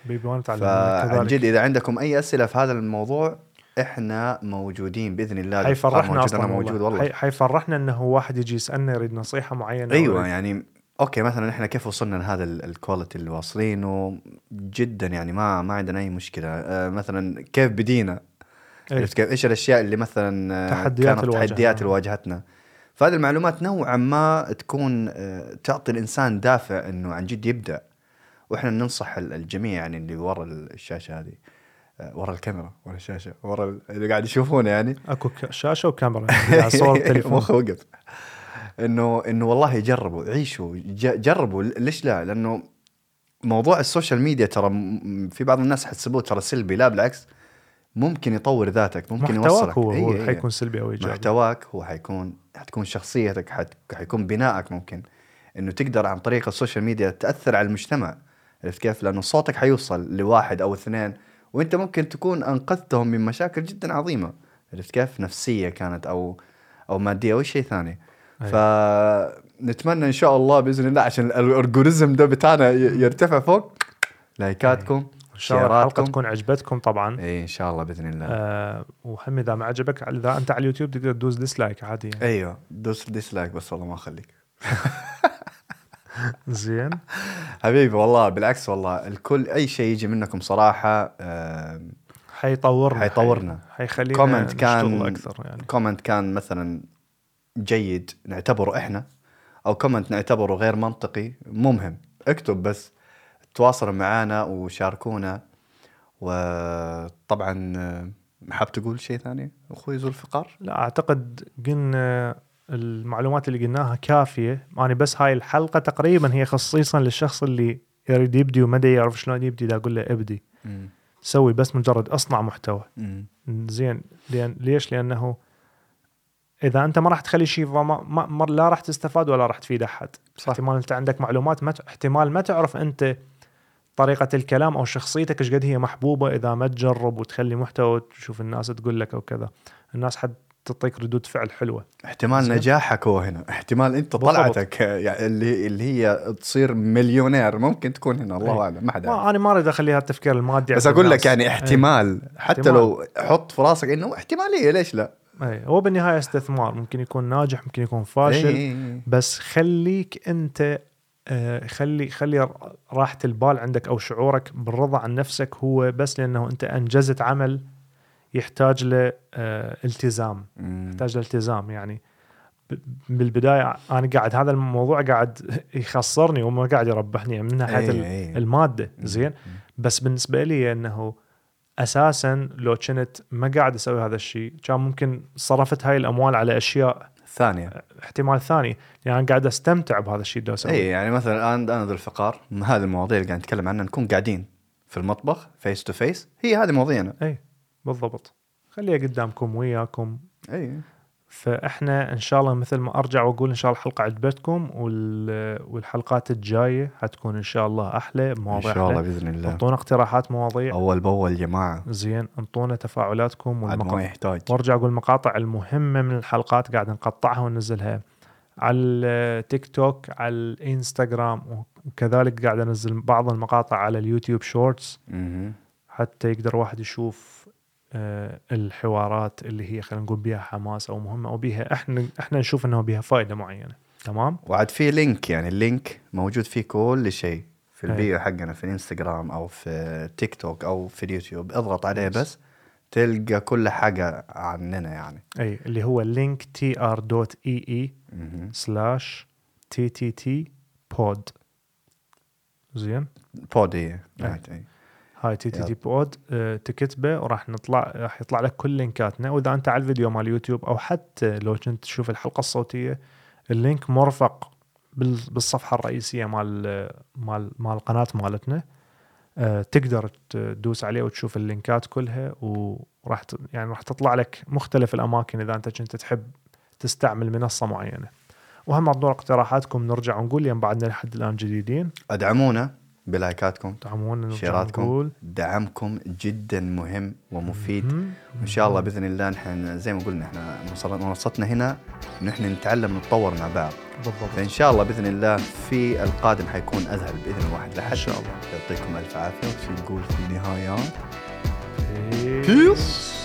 بيبي منك فعن جد إذا عندكم أي أسئلة في هذا الموضوع إحنا موجودين بإذن الله. حيفرحنا أصلا أنا موجود والله. حي... حيفرحنا إنه واحد يجي يسألنا يريد نصيحة معينة أيوه أو- يعني أوكي مثلا إحنا كيف وصلنا لهذا ال- ال quality اللي واصلينه جدا يعني ما ما عندنا أي مشكلة. آه مثلا كيف بدينا؟ إيه. عرفت كيف؟ إيش الأشياء اللي مثلا آه، تحديات كانت تحديات. اللي واجهتنا؟ فهذه المعلومات نوعا ما تكون آه، تعطي الإنسان دافع إنه عن جد يبدأ. وإحنا ننصح ال- الجميع يعني اللي ورا الشاشة هذه. آه، ورا الكاميرا ورا الشاشة ورا ال- اللي قاعد يشوفونه يعني. أكو شاشة وكاميرا يعني صور التليفون مخه وقف انه إنه والله جربوا عيشوا جربوا. ليش لا؟ لأنه موضوع ال social media ترى في بعض الناس حتسبوه ترى سلبي لا بالعكس. ممكن يطور ذاتك ممكن محتواك يوصلك. هو هو. حيكون سلبي أو إيجابي. محتواك هو حيكون حتكون شخصيتك حت... حيكون بنائك ممكن. إنه تقدر عن طريق ال social media تأثر على المجتمع. عرفت كيف؟ لأنه صوتك حيوصل لواحد أو اثنين وأنت ممكن تكون أنقذتهم من مشاكل جدا عظيمة عرفت كيف؟ نفسية كانت أو أو مادية أو شيء ثاني فنتمنى إن شاء الله بإذن الله عشان ال algorithm ده بتاعنا يرتفع فوق لايكاتكم إن شاء الله الحلقة. تكون عجبتكم طبعا إي إن شاء الله بإذن الله آه وهم إذا ما عجبك إذا أنت على اليوتيوب تقدر تدوس dislike عادي يعني. أيوه دوس dislike بس والله ما أخليك زين. حبيبي والله بالعكس والله الكل أي شيء يجي منكم صراحة آه حيطورنا حيطورنا. حي- حيخلينا comment كان أكثر يعني. comment كان مثلا جيد نعتبره إحنا أو comment نعتبره غير منطقي مو مهم اكتب بس تواصلوا معنا وشاركونا. وطبعا حاب تقول شيء ثاني أخوي ذو الفقار؟ لا أعتقد قلنا المعلومات اللي قلناها كافية. يعني بس هاي الحلقة تقريبا هي خصيصا للشخص اللي يريد يبدي وما يعرف شلون يبدي دا أقول له ابدي. سوي بس مجرد أصنع محتوى. زين. لأن ليش؟ لأنه إذا أنت ما راح تخلي شيء فما ما ما لا راح تستفاد ولا راح تفيد أحد. صح. احتمال أنت عندك معلومات ما احتمال ما تعرف أنت طريقة الكلام أو شخصيتك إيش قد هي محبوبة. إذا ما تجرب وتخلي محتوى وتشوف الناس تقول لك أو كذا. الناس حد تعطيك ردود فعل حلوة احتمال. نجاحك هو هنا احتمال أنت. طلعتك يعني اللي اللي هي تصير مليونير ممكن تكون هنا الله إيه. أعلم ما حد يعرف. ما أنا ما أريد أخليها التفكير المادي بس أقول. لك يعني احتمال حتى احتمال. لو حط في راسك إنه احتمالية ليش لا اي هو بالنهاية استثمار ممكن يكون ناجح ممكن يكون فاشل إيه، إيه، إيه. بس خليك أنت آه، خلي خلي راحة البال عندك أو شعورك بالرضا عن نفسك هو بس لأنه أنت أنجزت عمل يحتاج له آه،. يحتاج له التزام يعني. بالبداية أنا قاعد هذا الموضوع قاعد يخسرني وما قاعد يربحني من ناحية ال- إيه. المادة. زين؟ بس بالنسبة لي إنه أساسا لو كنت ما قاعد أسوي هذا الشيء كان ممكن صرفت هاي الأموال على أشياء ثانية. احتمال ثاني. يعني أنا قاعد أستمتع بهذا الشيء اللي أسويه. اي يعني مثلا الان أنا ذو الفقار هذه المواضيع اللي قاعد نتكلم عنها نكون قاعدين في المطبخ face to face هي هذه مواضيعنا. اي بالضبط. خليها قدامكم وياكم. أي. فإحنا إن شاء الله مثل ما أرجع وأقول إن شاء الله الحلقة عجبتكم وال- والحلقات الجاية حتكون إن شاء الله أحلى إن بمواضيع شاء الله. بإذن الله. انطونا اقتراحات مواضيع. أول بأول يا جماعة. زين انطونا تفاعلاتكم عاد ما والمقاطع يحتاج. وأرجع أقول المقاطع المهمة من الحلقات قاعد نقطعها وننزلها على التيك توك على الإنستغرام وكذلك قاعد أنزل بعض المقاطع على اليوتيوب shorts. حتى يقدر واحد يشوف الحوارات اللي هي خلينا نقول بها حماس أو مهمة أو بها إحنا إحنا نشوف انه بها فائده معينة تمام؟ وعاد في link يعني ال link موجود فيه كل شيء في أي. ال bio حقنا في الإنستغرام أو في تيك توك أو في اليوتيوب اضغط عليه بس تلقى كل حاجة عننا يعني. اي اللي هو link t r dot e e. slash t t t pod زين pod هي بعد، أي. هاي t t. t pod آه، تكتبه وراح نطلع راح يطلع لك كل link اتنا. وإذا أنت على الفيديو مال اليوتيوب أو حتى لو كنت تشوف الحلقة الصوتية ال link مرفق بال- بالصفحة الرئيسية مال مال مال القناه مالتنا. آه، تقدر تدوس عليه وتشوف ال link ات كلها وراح يعني راح تطلع لك مختلف الأماكن إذا أنت كنت تحب تستعمل منصة معينة. وهم موضوع اقتراحاتكم نرجع ونقول لأن بعدنا لحد الآن جديدين. أدعمونا. بلايكاتكم دعمونا نرجع شيراتكم. دعمكم جدا مهم ومفيد. وإن شاء الله بإذن الله نحن زي ما قلنا إحنا منص- منصتنا هنا نحن نتعلم نتطور مع بعض. بالضبط. فإن شاء الله بإذن الله في القادم حيكون ازهل بإذن الواحد إن لحد شاء الله. يعطيكم ألف عافية وش نقول في النهايات Peace.